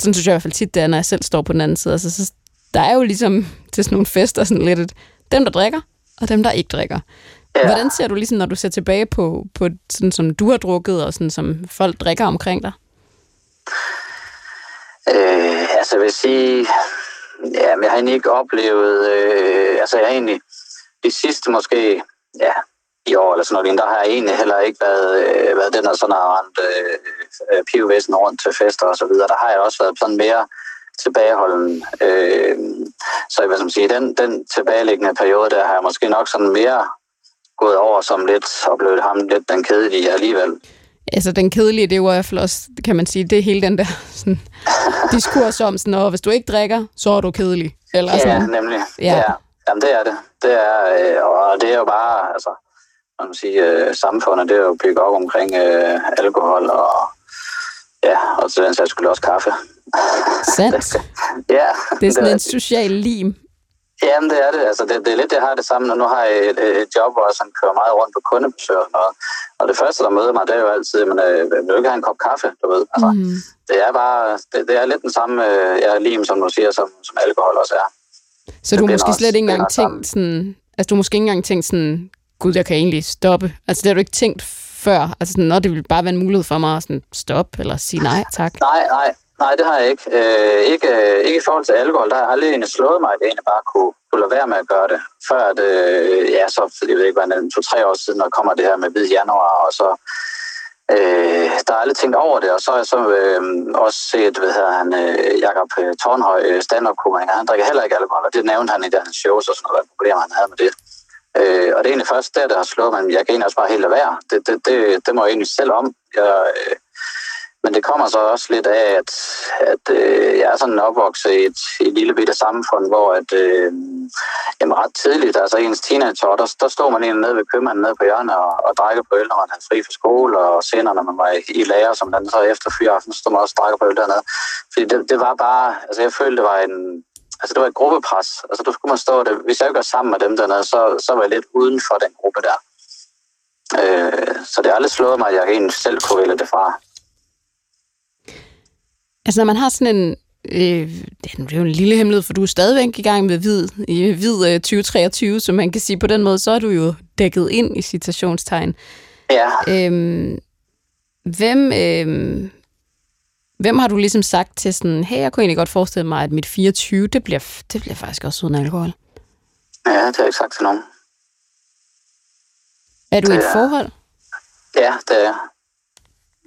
Speaker 4: sådan synes jeg i hvert fald tit, det er, når jeg selv står på den anden side, altså, så, der er jo ligesom til sådan nogle fester sådan lidt, et, dem der drikker, og dem der ikke drikker.
Speaker 9: Ja.
Speaker 4: Hvordan ser du ligesom, når du ser tilbage på, på sådan som du har drukket, og sådan som folk drikker omkring dig?
Speaker 9: Øh, altså jeg vil sige, ja, men jeg har egentlig ikke oplevet, øh, altså jeg har egentlig de sidste måske, ja, i år eller sådan noget, der har jeg egentlig heller ikke været, øh, været den, der sådan har rendt øh, øh, pivvæsen rundt til fester og så videre. Der har jeg også været sådan mere tilbageholden. Øh, så skal man sige, den, den tilbageliggende periode, der har jeg måske nok sådan mere gået over som lidt, og blevet ham lidt den kedelige alligevel.
Speaker 4: Altså, den kedelige, det er jo i hvert fald også, kan man sige, det er hele den der sådan, (laughs) diskurs om, sådan, hvis du ikke drikker, så er du kedelig. Eller
Speaker 9: Ja,
Speaker 4: sådan.
Speaker 9: nemlig.
Speaker 4: Ja.
Speaker 9: Ja. ja. Jamen, det er det. Det er, øh, og det er jo bare, altså, man kan sige, øh, samfundet, det er jo bygget op omkring øh, alkohol og, ja, og til den sags skyld også kaffe.
Speaker 4: Sandt. (laughs)
Speaker 9: Ja,
Speaker 4: Det er sådan en
Speaker 9: det,
Speaker 4: social lim.
Speaker 9: Jamen, det er det. Altså, det, det er lidt, jeg har det samme, nu har jeg et, et job, hvor jeg sådan kører meget rundt på kundebesøg og. Og det første, der møder mig, det er jo altid, men øh, vil du ikke have en kop kaffe, du ved? Altså,
Speaker 4: Mm.
Speaker 9: det er bare, det, det er lidt den samme øh, ja, lim, som du siger, som, som alkohol også er.
Speaker 4: Så du har
Speaker 9: binder
Speaker 4: måske slet ikke engang tænkt sådan... Altså, du måske ikke engang tænkt sådan, gud, jeg kan egentlig stoppe. Altså, det har du ikke tænkt før. Altså, sådan, det ville bare være en mulighed for mig at sådan, stoppe eller sige nej, tak.
Speaker 9: Nej, nej, nej, det har jeg ikke. Øh, ikke, øh, ikke i forhold til alkohol, der har jeg aldrig egentlig slået mig, at jeg egentlig bare kunne, kunne lade være med at gøre det. Før at, øh, ja, så, jeg ved ikke, hvad, en to-tre år siden, når kommer det her med hvid januar, og så Øh, der er aldrig tænkt over det, og så har jeg så øh, også set, hvad hedder han, øh, Jakob øh, Tornhøj, øh, stand-up-komiker, han drikker heller ikke alkohol, og det nævnte han i deres shows og sådan noget, hvad problemer han havde med det. Øh, og det er egentlig først der, der har slået mig, jeg kan egentlig også bare helt lade være. Det, det, det, det må jeg egentlig selv om. Jeg, øh, men det kommer så også lidt af, at, at øh, jeg er sådan opvokset i et, i et lille bitte samfund, hvor at, øh, jamen ret tidligt, altså ens teenageår, der, der stod man egentlig nede ved købmanden nede på hjørnet og, og drækker på øl, når man havde fri fra skole, og senere, når man var i, i lærer, som den så efter fyraften, så stod man også og drækker på øl dernede. Fordi det, det var bare, altså jeg følte, det var en, altså det var et gruppepres. Altså du skulle man stå der, hvis jeg ikke var sammen med dem dernede, så, så var jeg lidt uden for den gruppe der. Øh, så det har aldrig slået mig, at jeg egentlig selv kunne vælge det fra.
Speaker 4: Altså, når man har sådan en... Øh, det er jo en lille hemmelighed, for du er stadigvæk i gang med hvid, i hvid øh, 2023, så man kan sige på den måde, så er du jo dækket ind i citationstegn.
Speaker 9: Ja.
Speaker 4: Øhm, hvem, øhm, hvem har du ligesom sagt til sådan, hey, jeg kunne egentlig godt forestille mig, at mit 24, det bliver, det bliver faktisk også uden alkohol?
Speaker 9: Ja, det har jeg ikke sagt til nogen.
Speaker 4: Er du i
Speaker 9: Det
Speaker 4: et
Speaker 9: er-
Speaker 4: forhold?
Speaker 9: Ja, det er.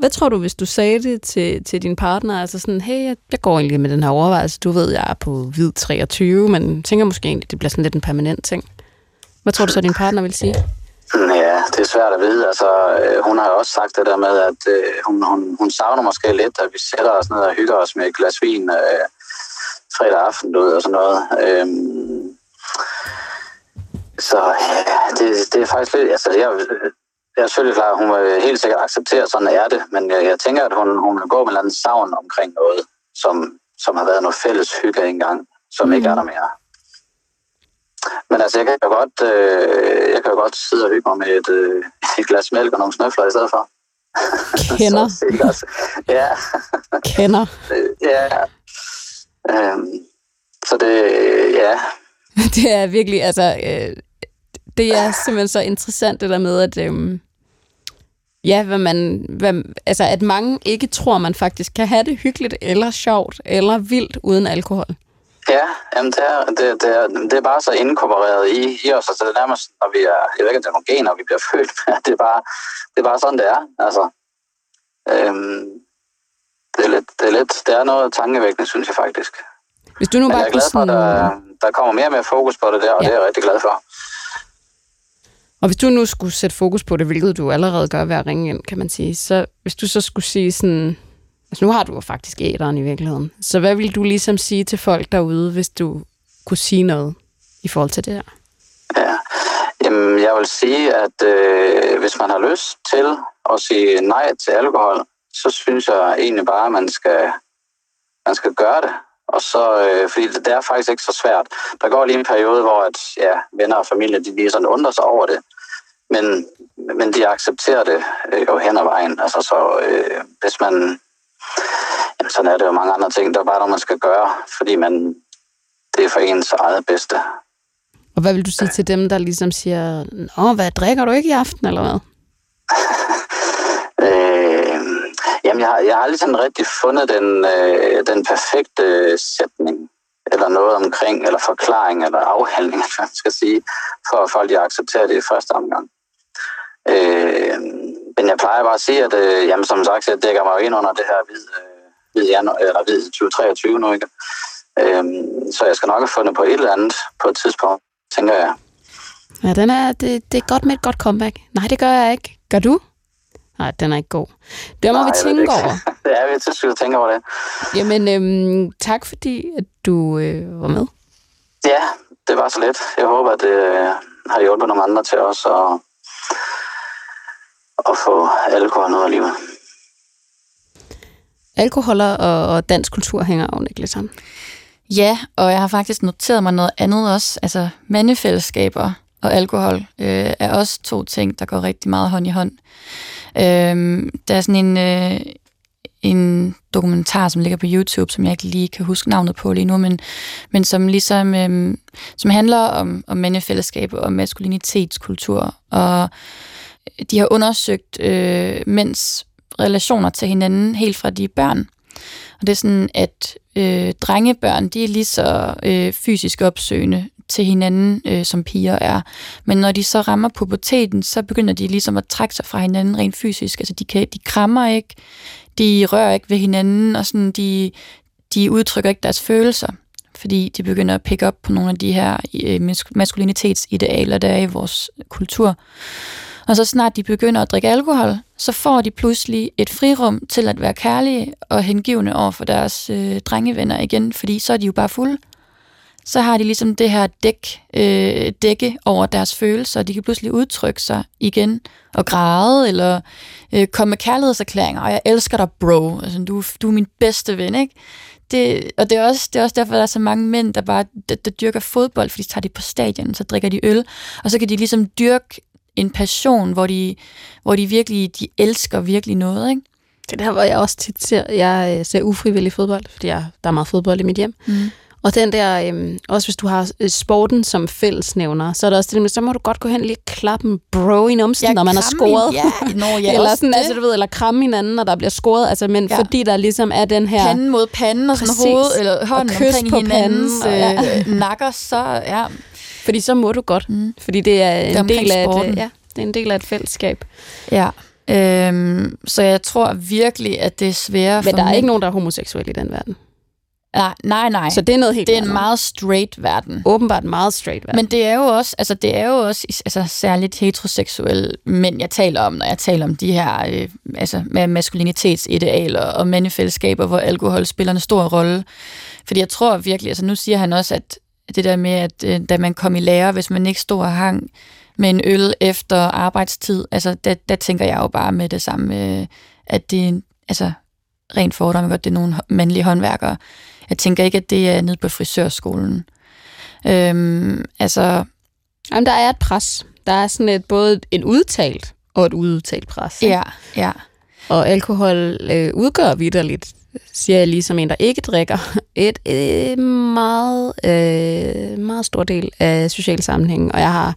Speaker 4: Hvad tror du, hvis du sagde det til, til din partner? Altså sådan, hey, jeg, jeg går egentlig med den her overvejelse. Du ved, jeg er på hvid 23, men tænker måske egentlig, det bliver sådan lidt en permanent ting. Hvad tror du så, din partner vil sige?
Speaker 9: Ja, det er svært at vide. Altså, øh, hun har jo også sagt det der med, at øh, hun, hun, hun savner måske lidt, at vi sætter os ned og hygger os med et glas vin øh, fredag aften ud og sådan noget. Øhm, så ja, det, det er faktisk lidt... Altså, jeg, jeg er selvfølgelig klar, at hun vil helt sikkert acceptere, sådan er det. Men jeg, jeg tænker, at hun, hun vil gå med en eller anden savn omkring noget, som, som har været noget fælles hygge engang, som mm. ikke er der mere. Men altså, jeg kan jo godt, øh, jeg kan jo godt sidde og hygge mig med et, øh, et glas mælk og nogle snøfler i stedet for. (laughs)
Speaker 4: Kender,
Speaker 9: Så? Ja,
Speaker 4: kender. (laughs)
Speaker 9: ja. Øhm, så det, ja, (laughs)
Speaker 4: Det er virkelig, altså, øh, det er simpelthen så interessant det der med, at øhm, ja, hvad man, hvad, altså, at mange ikke tror, man faktisk kan have det hyggeligt, eller sjovt, eller vildt uden alkohol.
Speaker 9: Ja, jamen det, er, det, det, er, det er bare så inkorporeret i, i os. Altså det er nærmest, når vi er, jeg ved ikke, om det er nogle gener, vi bliver født med. (laughs) Det er bare, det er bare sådan, det er. Altså, øhm, det, er lidt, det, er lidt, det er noget tankevækkende, synes jeg faktisk.
Speaker 4: Hvis du nu
Speaker 9: Men jeg
Speaker 4: bare
Speaker 9: er glad for, at der, der kommer mere og mere fokus på det der, og
Speaker 4: Ja.
Speaker 9: det er jeg rigtig glad for
Speaker 4: og hvis du nu skulle sætte fokus på det, hvilket du allerede gør ved at ringe ind, kan man sige, så hvis du så skulle sige sådan, altså nu har du jo faktisk æderen i virkeligheden, så hvad vil du ligesom sige til folk derude, hvis du kunne sige noget i forhold til det her?
Speaker 9: Ja. Jamen, jeg vil sige, at øh, hvis man har lyst til at sige nej til alkohol, så synes jeg egentlig bare, at man skal, man skal gøre det. Og så, øh, fordi det, det er faktisk ikke så svært. Der går lige en periode, hvor at, ja, venner og familie de lige sådan undrer sig over det. Men, men de accepterer det øh, jo hen ad vejen. Altså, så øh, hvis man... Jamen, sådan er det jo mange andre ting. Der er bare noget, man skal gøre, fordi man, det er for ens eget bedste.
Speaker 4: Og hvad vil du sige til dem, der ligesom siger, Nå, hvad, drikker du ikke i aften, eller hvad? (laughs)
Speaker 9: Jamen, jeg har, jeg har aldrig sådan rigtig fundet den, øh, den perfekte øh, sætning, eller noget omkring, eller forklaring, eller afhandling, (laughs) hvad man skal sige, for at folk de accepterer det i første omgang. Øh, men jeg plejer bare at sige, at øh, jamen, som sagt, jeg dækker mig jo ind under det her hvid, øh, hvid, januar, eller hvid 2023 nu, ikke? Øh, så jeg skal nok have fundet på et eller andet på et tidspunkt, tænker jeg.
Speaker 4: Ja, den er, det, det er godt med et godt comeback. Nej, det gør jeg ikke. Gør du? Nej, den er ikke god. Det må
Speaker 9: Nej,
Speaker 4: vi tænke
Speaker 9: ikke.
Speaker 4: over.
Speaker 9: ja, jeg synes, vi tænke over det.
Speaker 4: Jamen, øhm, tak fordi, at du øh, var med.
Speaker 9: Ja, det var så let. Jeg håber, at det øh, har hjulpet nogle andre til os at, at få alkohol ud af livet.
Speaker 4: Alkohol og, og dansk kultur hænger jo ikke lidt sammen.
Speaker 5: Ja, og jeg har faktisk noteret mig noget andet også. Altså mandefællesskaber og alkohol øh, er også to ting, der går rigtig meget hånd i hånd. Øh, der er sådan en, øh, en dokumentar, som ligger på YouTube, som jeg ikke lige kan huske navnet på lige nu, men, men som ligesom øh, som handler om, om mandefællesskab og maskulinitetskultur. Og de har undersøgt øh, mænds relationer til hinanden helt fra de børn. Og det er sådan, at øh, drengebørn, de er lige så øh, fysisk opsøgende til hinanden, øh, som piger er. Men når de så rammer puberteten, så begynder de ligesom at trække sig fra hinanden rent fysisk. Altså de, kan, de krammer ikke, de rører ikke ved hinanden, og sådan, de, de udtrykker ikke deres følelser fordi de begynder at pick op på nogle af de her øh, maskulinitetsidealer, der er i vores kultur. Og så snart de begynder at drikke alkohol, så får de pludselig et frirum til at være kærlige og hengivende over for deres øh, drengevenner igen, fordi så er de jo bare fulde. Så har de ligesom det her dæk, øh, dække over deres følelser, og de kan pludselig udtrykke sig igen og græde, eller øh, komme med kærlighedserklæringer, og jeg elsker dig, bro, altså, du, du er min bedste ven, ikke? det, og det er, også, det er også derfor, der er så mange mænd, der bare der, der dyrker fodbold, fordi de tager det på stadion, så drikker de øl, og så kan de ligesom dyrke en passion, hvor de, hvor de virkelig de elsker virkelig noget, ikke?
Speaker 4: Det er der, hvor jeg også tit ser, jeg øh, ser ufrivillig fodbold, fordi jeg, der er meget fodbold i mit hjem. Mm. Og den der, øhm, også hvis du har øh, sporten som fællesnævner, så er der også det med, så må du godt gå hen og lige klappe en bro i numsen, ja, når man har scoret.
Speaker 5: Ja, Nå, ja, (laughs)
Speaker 4: eller sådan, altså, du ved, eller kramme hinanden, når der bliver scoret. Altså, men ja. fordi der ligesom er den her...
Speaker 5: Panden mod panden og sådan hoved, eller hånden omkring på hinandens panden, og, ja. øh, (laughs) nakker, så ja.
Speaker 4: Fordi så må du godt. Mm. Fordi det er en det er del af et, ja, det er en del af et fællesskab.
Speaker 5: Ja. Øhm, så jeg tror virkelig, at det er sværere
Speaker 4: Men der er ikke nogen, der er homoseksuel i den verden.
Speaker 5: Nej, nej, nej.
Speaker 4: Så det er noget helt
Speaker 5: Det er en meget straight verden.
Speaker 4: Åbenbart meget straight verden.
Speaker 5: Men det er jo også, altså det er jo også altså, særligt heteroseksuelle mænd, jeg taler om, når jeg taler om de her øh, altså, med maskulinitetsidealer og mandefællesskaber, hvor alkohol spiller en stor rolle. Fordi jeg tror virkelig, altså nu siger han også, at det der med, at øh, da man kom i lære, hvis man ikke stod og hang med en øl efter arbejdstid, altså der, der tænker jeg jo bare med det samme, øh, at det altså rent fordom godt, det er nogle mandlige håndværkere, jeg tænker ikke, at det er nede på frisørskolen. Øhm, altså...
Speaker 4: Jamen, der er et pres. Der er sådan et, både en udtalt og et udtalt pres.
Speaker 5: Ikke? Ja, ja.
Speaker 4: Og alkohol øh, udgør vidderligt, siger jeg lige som en, der ikke drikker, et, et meget, øh, meget stor del af social sammenhæng. Og jeg har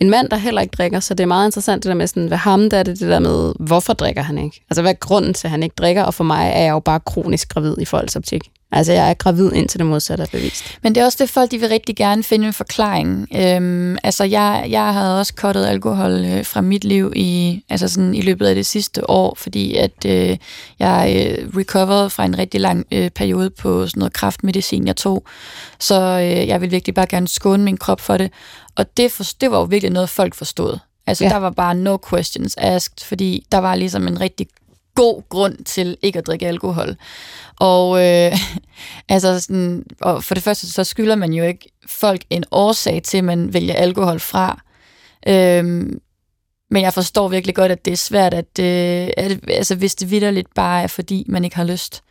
Speaker 4: en mand, der heller ikke drikker, så det er meget interessant det der med, sådan, hvad ham der er det, det der med, hvorfor drikker han ikke? Altså, hvad er grunden til, at han ikke drikker? Og for mig er jeg jo bare kronisk gravid i folks optik. Altså, jeg er gravid indtil det modsatte er bevist.
Speaker 5: Men det er også det, folk de vil rigtig gerne finde en forklaring. Øhm, altså, jeg, jeg havde også kottet alkohol øh, fra mit liv i, altså sådan, i løbet af det sidste år, fordi at øh, jeg øh, recoverede fra en rigtig lang øh, periode på sådan noget kraftmedicin, jeg tog. Så øh, jeg vil virkelig bare gerne skåne min krop for det. Og det, for, det var jo virkelig noget, folk forstod. Altså, ja. der var bare no questions asked, fordi der var ligesom en rigtig god grund til ikke at drikke alkohol. Og, øh, (laughs) altså sådan, og for det første, så skylder man jo ikke folk en årsag til, at man vælger alkohol fra. Øhm, men jeg forstår virkelig godt, at det er svært, at, øh, at altså, hvis det vidderligt bare er, fordi man ikke har lyst.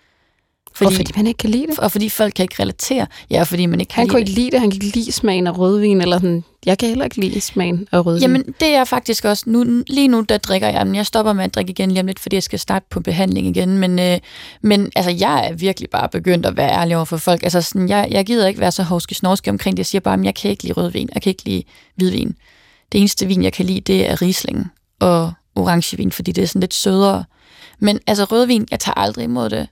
Speaker 4: Fordi, og fordi man ikke kan lide det.
Speaker 5: Og fordi folk kan ikke relatere. Ja, fordi man ikke kan
Speaker 4: Han kunne ikke lide det. Han kan ikke lide smagen af rødvin. Eller sådan. Jeg kan heller ikke lide smagen af rødvin.
Speaker 5: Jamen, det er faktisk også... Nu, lige nu, der drikker jeg. Men jeg stopper med at drikke igen lige om lidt, fordi jeg skal starte på behandling igen. Men, øh, men altså, jeg er virkelig bare begyndt at være ærlig over for folk. Altså, sådan, jeg, jeg gider ikke være så hovske snorske omkring det. Jeg siger bare, at jeg kan ikke lide rødvin. Jeg kan ikke lide hvidvin. Det eneste vin, jeg kan lide, det er Riesling og orangevin, fordi det er sådan lidt sødere. Men altså rødvin, jeg tager aldrig imod det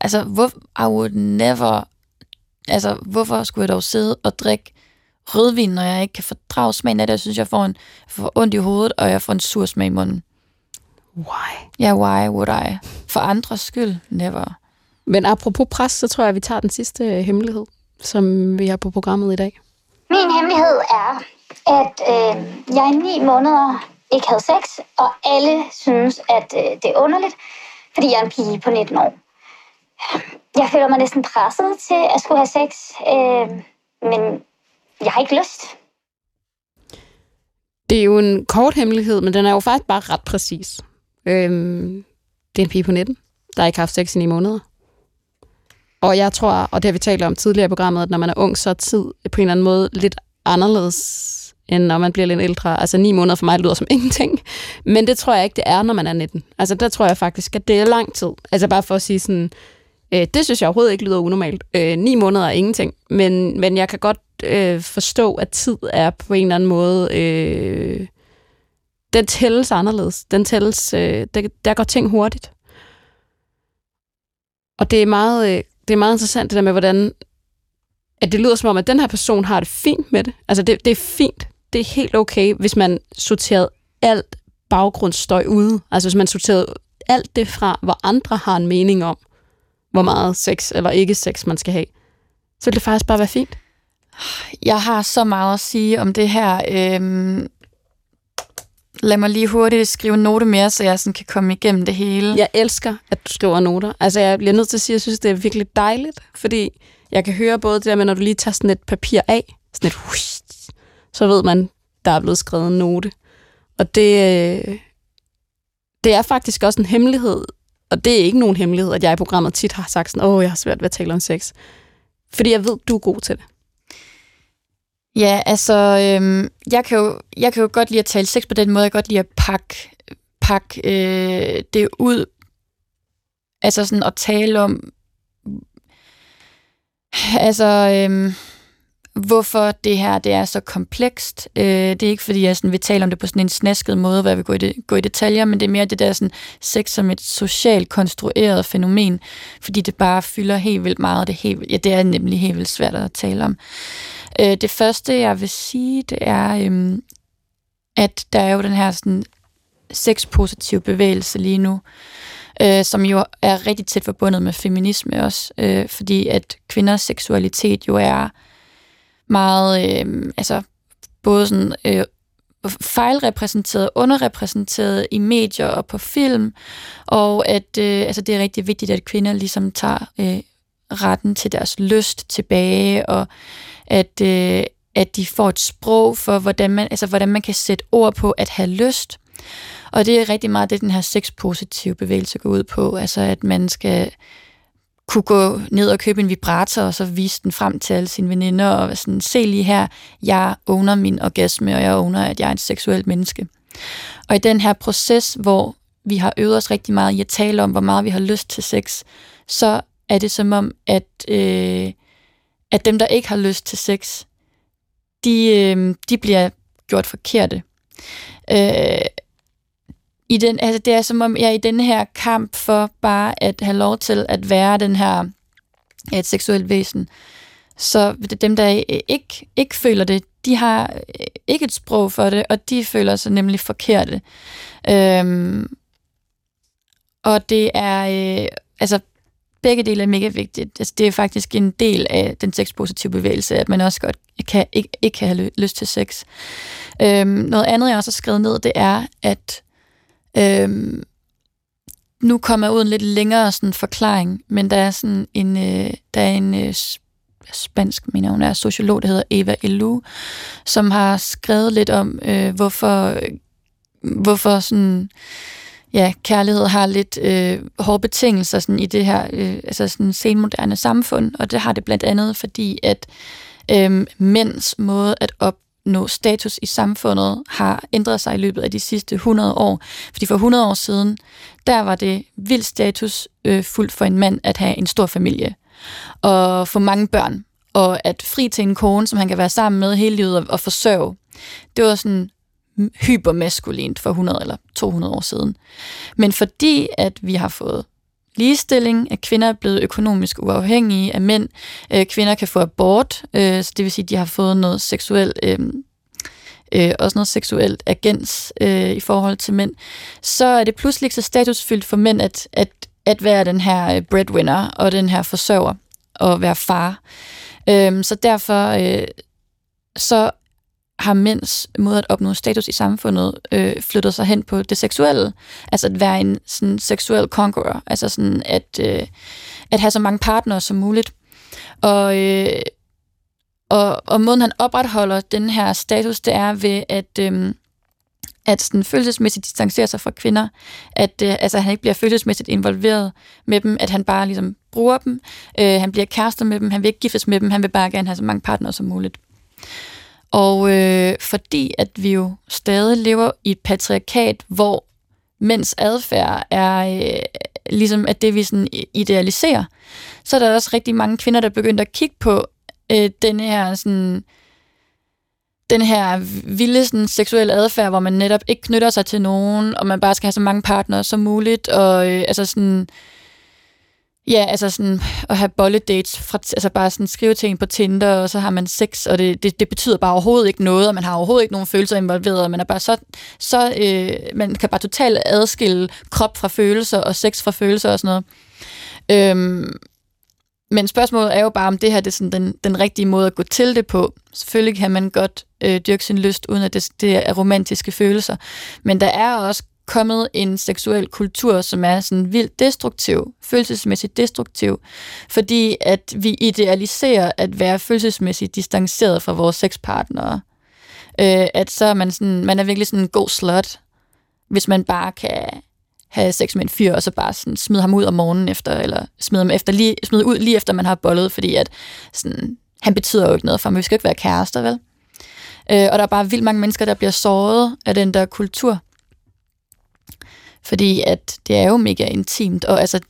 Speaker 5: altså, hvor, I would never, altså, hvorfor skulle jeg dog sidde og drikke rødvin, når jeg ikke kan fordrage smagen af det? Jeg synes, jeg får, en, får ondt i hovedet, og jeg får en sur smag i munden.
Speaker 4: Why?
Speaker 5: Ja, yeah, why would I? For andres skyld, never.
Speaker 4: Men apropos pres, så tror jeg, at vi tager den sidste øh, hemmelighed, som vi har på programmet i dag.
Speaker 10: Min hemmelighed er, at øh, jeg i ni måneder ikke havde sex, og alle synes, at øh, det er underligt, fordi jeg er en pige på 19 år jeg føler mig næsten presset til at skulle have sex, øh, men jeg har ikke lyst.
Speaker 4: Det er jo en kort hemmelighed, men den er jo faktisk bare ret præcis. Øhm, det er en pige på 19, der ikke har haft sex i ni måneder. Og jeg tror, og det har vi talt om tidligere i programmet, at når man er ung, så er tid på en eller anden måde lidt anderledes, end når man bliver lidt ældre. Altså ni måneder for mig lyder som (laughs) ingenting. Men det tror jeg ikke, det er, når man er 19. Altså der tror jeg faktisk, at det er lang tid. Altså bare for at sige sådan, Øh, det synes jeg overhovedet ikke lyder unormalt. Øh, ni måneder er ingenting, men, men jeg kan godt øh, forstå, at tid er på en eller anden måde... Øh, den tælles anderledes. Den tælles, øh, der, der går ting hurtigt. Og det er meget, øh, det er meget interessant det der med, hvordan at det lyder som om, at den her person har det fint med det. Altså, det, det er fint. Det er helt okay, hvis man sorterede alt baggrundsstøj ude. Altså, hvis man sorterede alt det fra, hvor andre har en mening om, hvor meget sex eller ikke sex man skal have, så vil det faktisk bare være fint.
Speaker 5: Jeg har så meget at sige om det her. Øhm, lad mig lige hurtigt skrive en note mere, så jeg sådan kan komme igennem det hele.
Speaker 4: Jeg elsker, at du skriver noter. Altså, jeg bliver nødt til at sige, at jeg synes, det er virkelig dejligt, fordi jeg kan høre både det der med, når du lige tager sådan et papir af, sådan et så ved man, der er blevet skrevet en note. Og det, øh, det er faktisk også en hemmelighed, og det er ikke nogen hemmelighed, at jeg i programmet tit har sagt sådan, åh, jeg har svært ved at tale om sex. Fordi jeg ved, du er god til det.
Speaker 5: Ja, altså, øhm, jeg, kan jo, jeg kan jo godt lide at tale sex på den måde. Jeg kan godt lide at pakke, pakke øh, det ud. Altså sådan at tale om... Altså, øhm, hvorfor det her det er så komplekst. Øh, det er ikke, fordi jeg sådan vil tale om det på sådan en snasket måde, hvor jeg vil gå i, det, gå i detaljer, men det er mere det der sådan, sex som et socialt konstrueret fænomen, fordi det bare fylder helt vildt meget. Det helt, ja, det er nemlig helt vildt svært at tale om. Øh, det første, jeg vil sige, det er, øh, at der er jo den her sådan, sexpositiv bevægelse lige nu, øh, som jo er rigtig tæt forbundet med feminisme også, øh, fordi at kvinders seksualitet jo er meget, øh, altså både sådan øh, fejlrepræsenteret, underrepræsenteret i medier og på film, og at øh, altså det er rigtig vigtigt, at kvinder ligesom tager øh, retten til deres lyst tilbage, og at, øh, at de får et sprog for, hvordan man, altså, hvordan man kan sætte ord på at have lyst. Og det er rigtig meget det, den her sexpositive bevægelse går ud på, altså at man skal kunne gå ned og købe en vibrator, og så vise den frem til alle sine veninder, og sådan, se lige her, jeg owner min orgasme, og jeg owner, at jeg er et seksuelt menneske. Og i den her proces, hvor vi har øvet os rigtig meget i at tale om, hvor meget vi har lyst til sex, så er det som om, at, øh, at dem, der ikke har lyst til sex, de, øh, de bliver gjort forkerte. Øh, i den, altså det er som om, jeg er i den her kamp for bare at have lov til at være den her et seksuelt væsen. Så dem, der ikke, ikke føler det, de har øh, ikke et sprog for det, og de føler sig nemlig forkerte. Øhm, og det er, øh, altså begge dele er mega vigtigt. Altså, det er faktisk en del af den sexpositive bevægelse, at man også godt kan, ikke, ikke kan have lyst til sex. Øhm, noget andet, jeg også har skrevet ned, det er, at Øhm, nu kommer jeg ud en lidt længere sådan, forklaring, men der er sådan en, øh, der er en øh, spansk, mener hun er sociolog, der hedder Eva Elu, som har skrevet lidt om, øh, hvorfor, hvorfor sådan, ja, kærlighed har lidt øh, hårde betingelser sådan, i det her øh, altså sådan senmoderne samfund, og det har det blandt andet, fordi at øh, mænds måde at op nå status i samfundet har ændret sig i løbet af de sidste 100 år. Fordi for 100 år siden, der var det vildt status øh, fuldt for en mand at have en stor familie og få mange børn, og at fri til en kone, som han kan være sammen med hele livet og, og forsørge. Det var sådan hypermaskulint for 100 eller 200 år siden. Men fordi at vi har fået ligestilling, at kvinder er blevet økonomisk uafhængige af mænd. Øh, kvinder kan få abort, øh, så det vil sige, at de har fået noget seksuelt, øh, øh, også noget seksuelt agens øh, i forhold til mænd. Så er det pludselig så statusfyldt for mænd at, at, at være den her øh, breadwinner og den her forsørger og være far. Øh, så derfor øh, så har mænds måde at opnå status i samfundet øh, flyttet sig hen på det seksuelle. Altså at være en sådan, seksuel conqueror. Altså sådan at, øh, at have så mange partnere som muligt. Og, øh, og, og måden han opretholder den her status, det er ved at... Øh, at sådan følelsesmæssigt distancere sig fra kvinder, at øh, altså, han ikke bliver følelsesmæssigt involveret med dem, at han bare ligesom bruger dem, øh, han bliver kærester med dem, han vil ikke giftes med dem, han vil bare gerne have så mange partnere som muligt. Og øh, fordi at vi jo stadig lever i et patriarkat, hvor mænds adfærd er øh, ligesom at det, vi sådan idealiserer, så er der også rigtig mange kvinder, der begynder at kigge på øh, den her sådan den her vilde sådan, seksuelle adfærd, hvor man netop ikke knytter sig til nogen, og man bare skal have så mange partnere som muligt, og øh, altså sådan Ja, altså sådan at have bolledates, fra, altså bare sådan skrive ting på Tinder, og så har man sex, og det, det, det betyder bare overhovedet ikke noget, og man har overhovedet ikke nogen følelser involveret, og man er bare så, så øh, man kan bare totalt adskille krop fra følelser, og sex fra følelser og sådan noget. Øhm, men spørgsmålet er jo bare, om det her det er sådan den, den rigtige måde at gå til det på. Selvfølgelig kan man godt øh, dyrke sin lyst, uden at det, det er romantiske følelser. Men der er også kommet en seksuel kultur, som er sådan vildt destruktiv, følelsesmæssigt destruktiv, fordi at vi idealiserer at være følelsesmæssigt distanceret fra vores sexpartnere. Øh, at så er man sådan, man er virkelig sådan en god slut, hvis man bare kan have sex med en fyr, og så bare sådan smide ham ud om morgenen efter, eller smide ham efter lige, smide ud lige efter, man har bollet, fordi at sådan, han betyder jo ikke noget for mig. Vi skal ikke være kærester, vel? Øh, og der er bare vildt mange mennesker, der bliver såret af den der kultur. Fordi at det er jo mega intimt, og altså,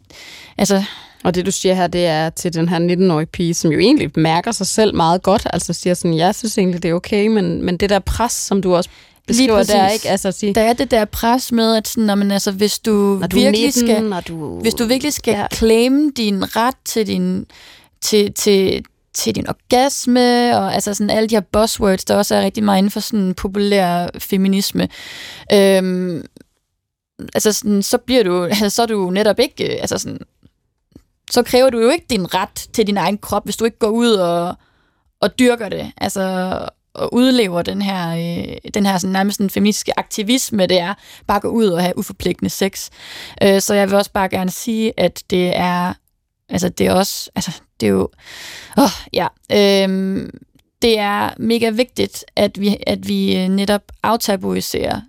Speaker 5: altså
Speaker 4: og det, du siger her, det er til den her 19-årige pige, som jo egentlig mærker sig selv meget godt, altså siger sådan, jeg synes egentlig, det er okay, men, men det der pres, som du også beskriver der, ikke? Altså sige,
Speaker 5: der er det der pres med, at sådan, når man, altså, hvis du,
Speaker 4: når du
Speaker 5: virkelig
Speaker 4: 19,
Speaker 5: skal,
Speaker 4: når du,
Speaker 5: hvis du virkelig skal
Speaker 4: ja.
Speaker 5: claim din ret til din, til, til, til din orgasme, og altså sådan alle de her buzzwords, der også er rigtig meget inden for sådan populær feminisme, øhm, altså sådan, så bliver du, altså, (laughs) så er du netop ikke, øh, altså sådan, så kræver du jo ikke din ret til din egen krop, hvis du ikke går ud og, og dyrker det, altså, og udlever den her, øh, den her sådan, nærmest en feministiske aktivisme, det er bare at gå ud og have uforpligtende sex. Øh, så jeg vil også bare gerne sige, at det er, altså det er også, altså det er jo, åh, ja, øh, det er mega vigtigt, at vi, at vi øh, netop aftabuiserer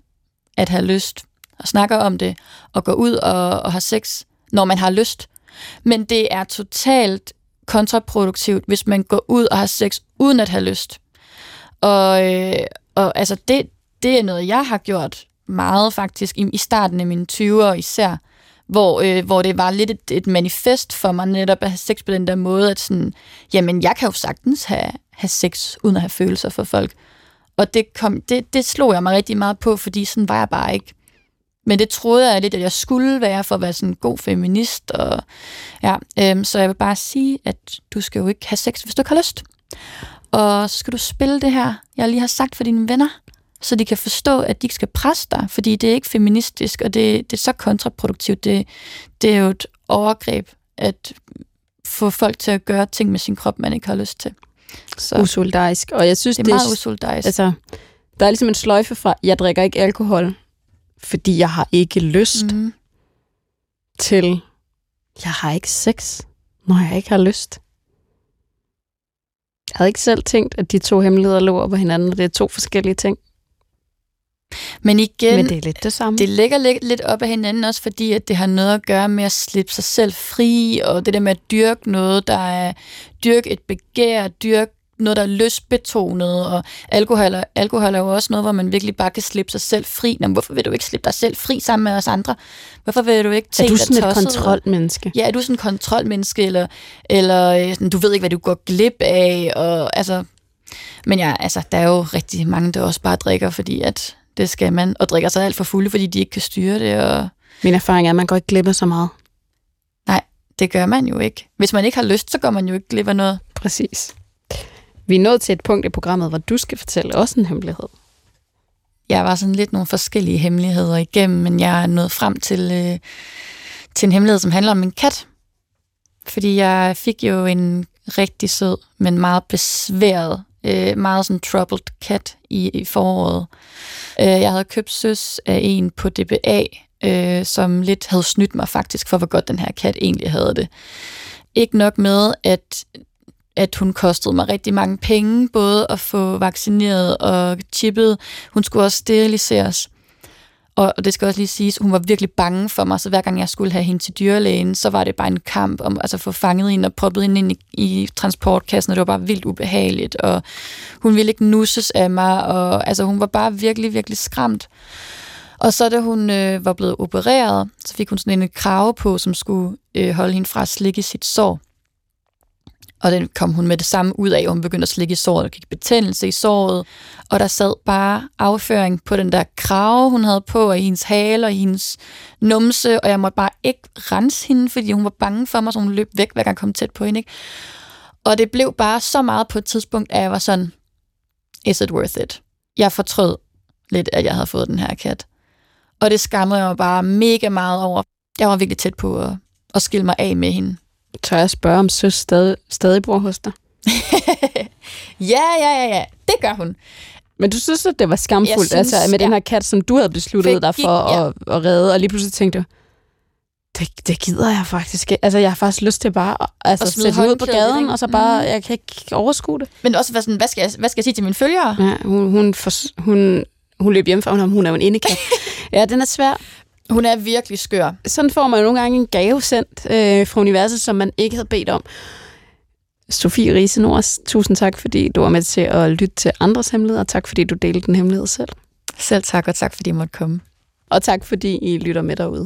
Speaker 5: at have lyst, og snakker om det, og går ud og, og har sex, når man har lyst. Men det er totalt kontraproduktivt, hvis man går ud og har sex uden at have lyst. Og, øh, og altså det, det er noget, jeg har gjort meget faktisk i, i starten af mine 20'er især, hvor, øh, hvor det var lidt et, et manifest for mig netop at have sex på den der måde, at sådan, jamen jeg kan jo sagtens have, have sex uden at have følelser for folk. Og det, kom, det, det slog jeg mig rigtig meget på, fordi sådan var jeg bare ikke. Men det troede jeg lidt, at jeg skulle være for at være sådan en god feminist. Og, ja, øhm, så jeg vil bare sige, at du skal jo ikke have sex, hvis du ikke har lyst. Og så skal du spille det her, jeg lige har sagt for dine venner, så de kan forstå, at de ikke skal presse dig, fordi det er ikke feministisk, og det, det er så kontraproduktivt. Det, det er jo et overgreb at få folk til at gøre ting med sin krop, man ikke har lyst til.
Speaker 4: Så usolidarisk. Og jeg synes,
Speaker 5: det er meget usolidarisk.
Speaker 4: Altså, der er ligesom en sløjfe fra, jeg drikker ikke alkohol, fordi jeg har ikke lyst,
Speaker 5: mm.
Speaker 4: til, jeg har ikke sex, når jeg ikke har lyst. Jeg havde ikke selv tænkt, at de to hemmeligheder lå op på hinanden, og det er to forskellige ting.
Speaker 5: Men igen,
Speaker 4: Men det er lidt det samme.
Speaker 5: Det ligger lidt, lidt op af hinanden også, fordi at det har noget at gøre med at slippe sig selv fri, og det der med at dyrke noget, der er dyrke et begær, dyrke noget, der er lystbetonet, og alkohol, alkohol er jo også noget, hvor man virkelig bare kan slippe sig selv fri. Men hvorfor vil du ikke slippe dig selv fri sammen med os andre? Hvorfor vil du ikke
Speaker 4: tænke Er du sådan et kontrolmenneske?
Speaker 5: Ja, er du sådan et kontrolmenneske, eller, eller sådan, du ved ikke, hvad du går glip af, og altså... Men ja, altså, der er jo rigtig mange, der også bare drikker, fordi at det skal man, og drikker sig alt for fulde, fordi de ikke kan styre det. Og...
Speaker 4: Min erfaring er, at man går ikke glip af så meget.
Speaker 5: Nej, det gør man jo ikke. Hvis man ikke har lyst, så går man jo ikke glip af noget.
Speaker 4: Præcis. Vi er nået til et punkt i programmet, hvor du skal fortælle også en hemmelighed.
Speaker 5: Jeg var sådan lidt nogle forskellige hemmeligheder igennem, men jeg er nået frem til, øh, til en hemmelighed, som handler om en kat. Fordi jeg fik jo en rigtig sød, men meget besværet, øh, meget sådan troubled kat i, i foråret. Øh, jeg havde købt søs af en på DBA, øh, som lidt havde snydt mig faktisk for, hvor godt den her kat egentlig havde det. Ikke nok med, at at hun kostede mig rigtig mange penge, både at få vaccineret og chippet. Hun skulle også steriliseres. Og det skal også lige siges, hun var virkelig bange for mig, så hver gang jeg skulle have hende til dyrlægen, så var det bare en kamp om altså, at få fanget hende og proppet hende ind i, i transportkassen, og det var bare vildt ubehageligt, og hun ville ikke nusses af mig, og altså, hun var bare virkelig, virkelig skræmt. Og så da hun øh, var blevet opereret, så fik hun sådan en krave på, som skulle øh, holde hende fra at slikke sit sår. Og den kom hun med det samme ud af, og hun begyndte at slikke i såret, og gik betændelse i såret. Og der sad bare afføring på den der krave, hun havde på, og i hendes hale og i hendes numse, og jeg måtte bare ikke rense hende, fordi hun var bange for mig, så hun løb væk, hver gang jeg kom tæt på hende. Ikke? Og det blev bare så meget på et tidspunkt, at jeg var sådan, is it worth it? Jeg fortrød lidt, at jeg havde fået den her kat. Og det skammede jeg mig bare mega meget over. Jeg var virkelig tæt på at, at skille mig af med hende.
Speaker 4: Tør jeg spørge, om søs stadig, stadig bor hos dig? (laughs)
Speaker 5: ja, ja, ja, ja. Det gør hun.
Speaker 4: Men du synes, at det var skamfuldt,
Speaker 5: Jeg synes,
Speaker 4: altså med den
Speaker 5: ja.
Speaker 4: her kat, som du havde besluttet
Speaker 5: Fordi-
Speaker 4: dig for
Speaker 5: ja.
Speaker 4: at, at redde, og lige pludselig tænkte du, det, det gider jeg faktisk ikke. Altså, jeg har faktisk lyst til bare at altså,
Speaker 5: At
Speaker 4: sætte ud på
Speaker 5: lidt,
Speaker 4: gaden,
Speaker 5: ikke?
Speaker 4: og så bare,
Speaker 5: Mhm.
Speaker 4: jeg kan ikke overskue det.
Speaker 5: Men også sådan, hvad skal, jeg, hvad skal jeg sige til mine følgere?
Speaker 4: Ja, hun, hun, for, hun, hun løb hjem fra, hun, hun er jo en indekat. (laughs) ja, den er svær.
Speaker 5: Hun er virkelig skør.
Speaker 4: Sådan får man jo nogle gange en gave sendt øh, fra universet, som man ikke havde bedt om. Sofie Riese Nors, tusind tak, fordi du var med til at lytte til andres hemmeligheder, og tak, fordi du delte den hemmelighed selv.
Speaker 5: Selv tak, og tak, fordi jeg måtte komme.
Speaker 4: Og tak, fordi I lytter med derude.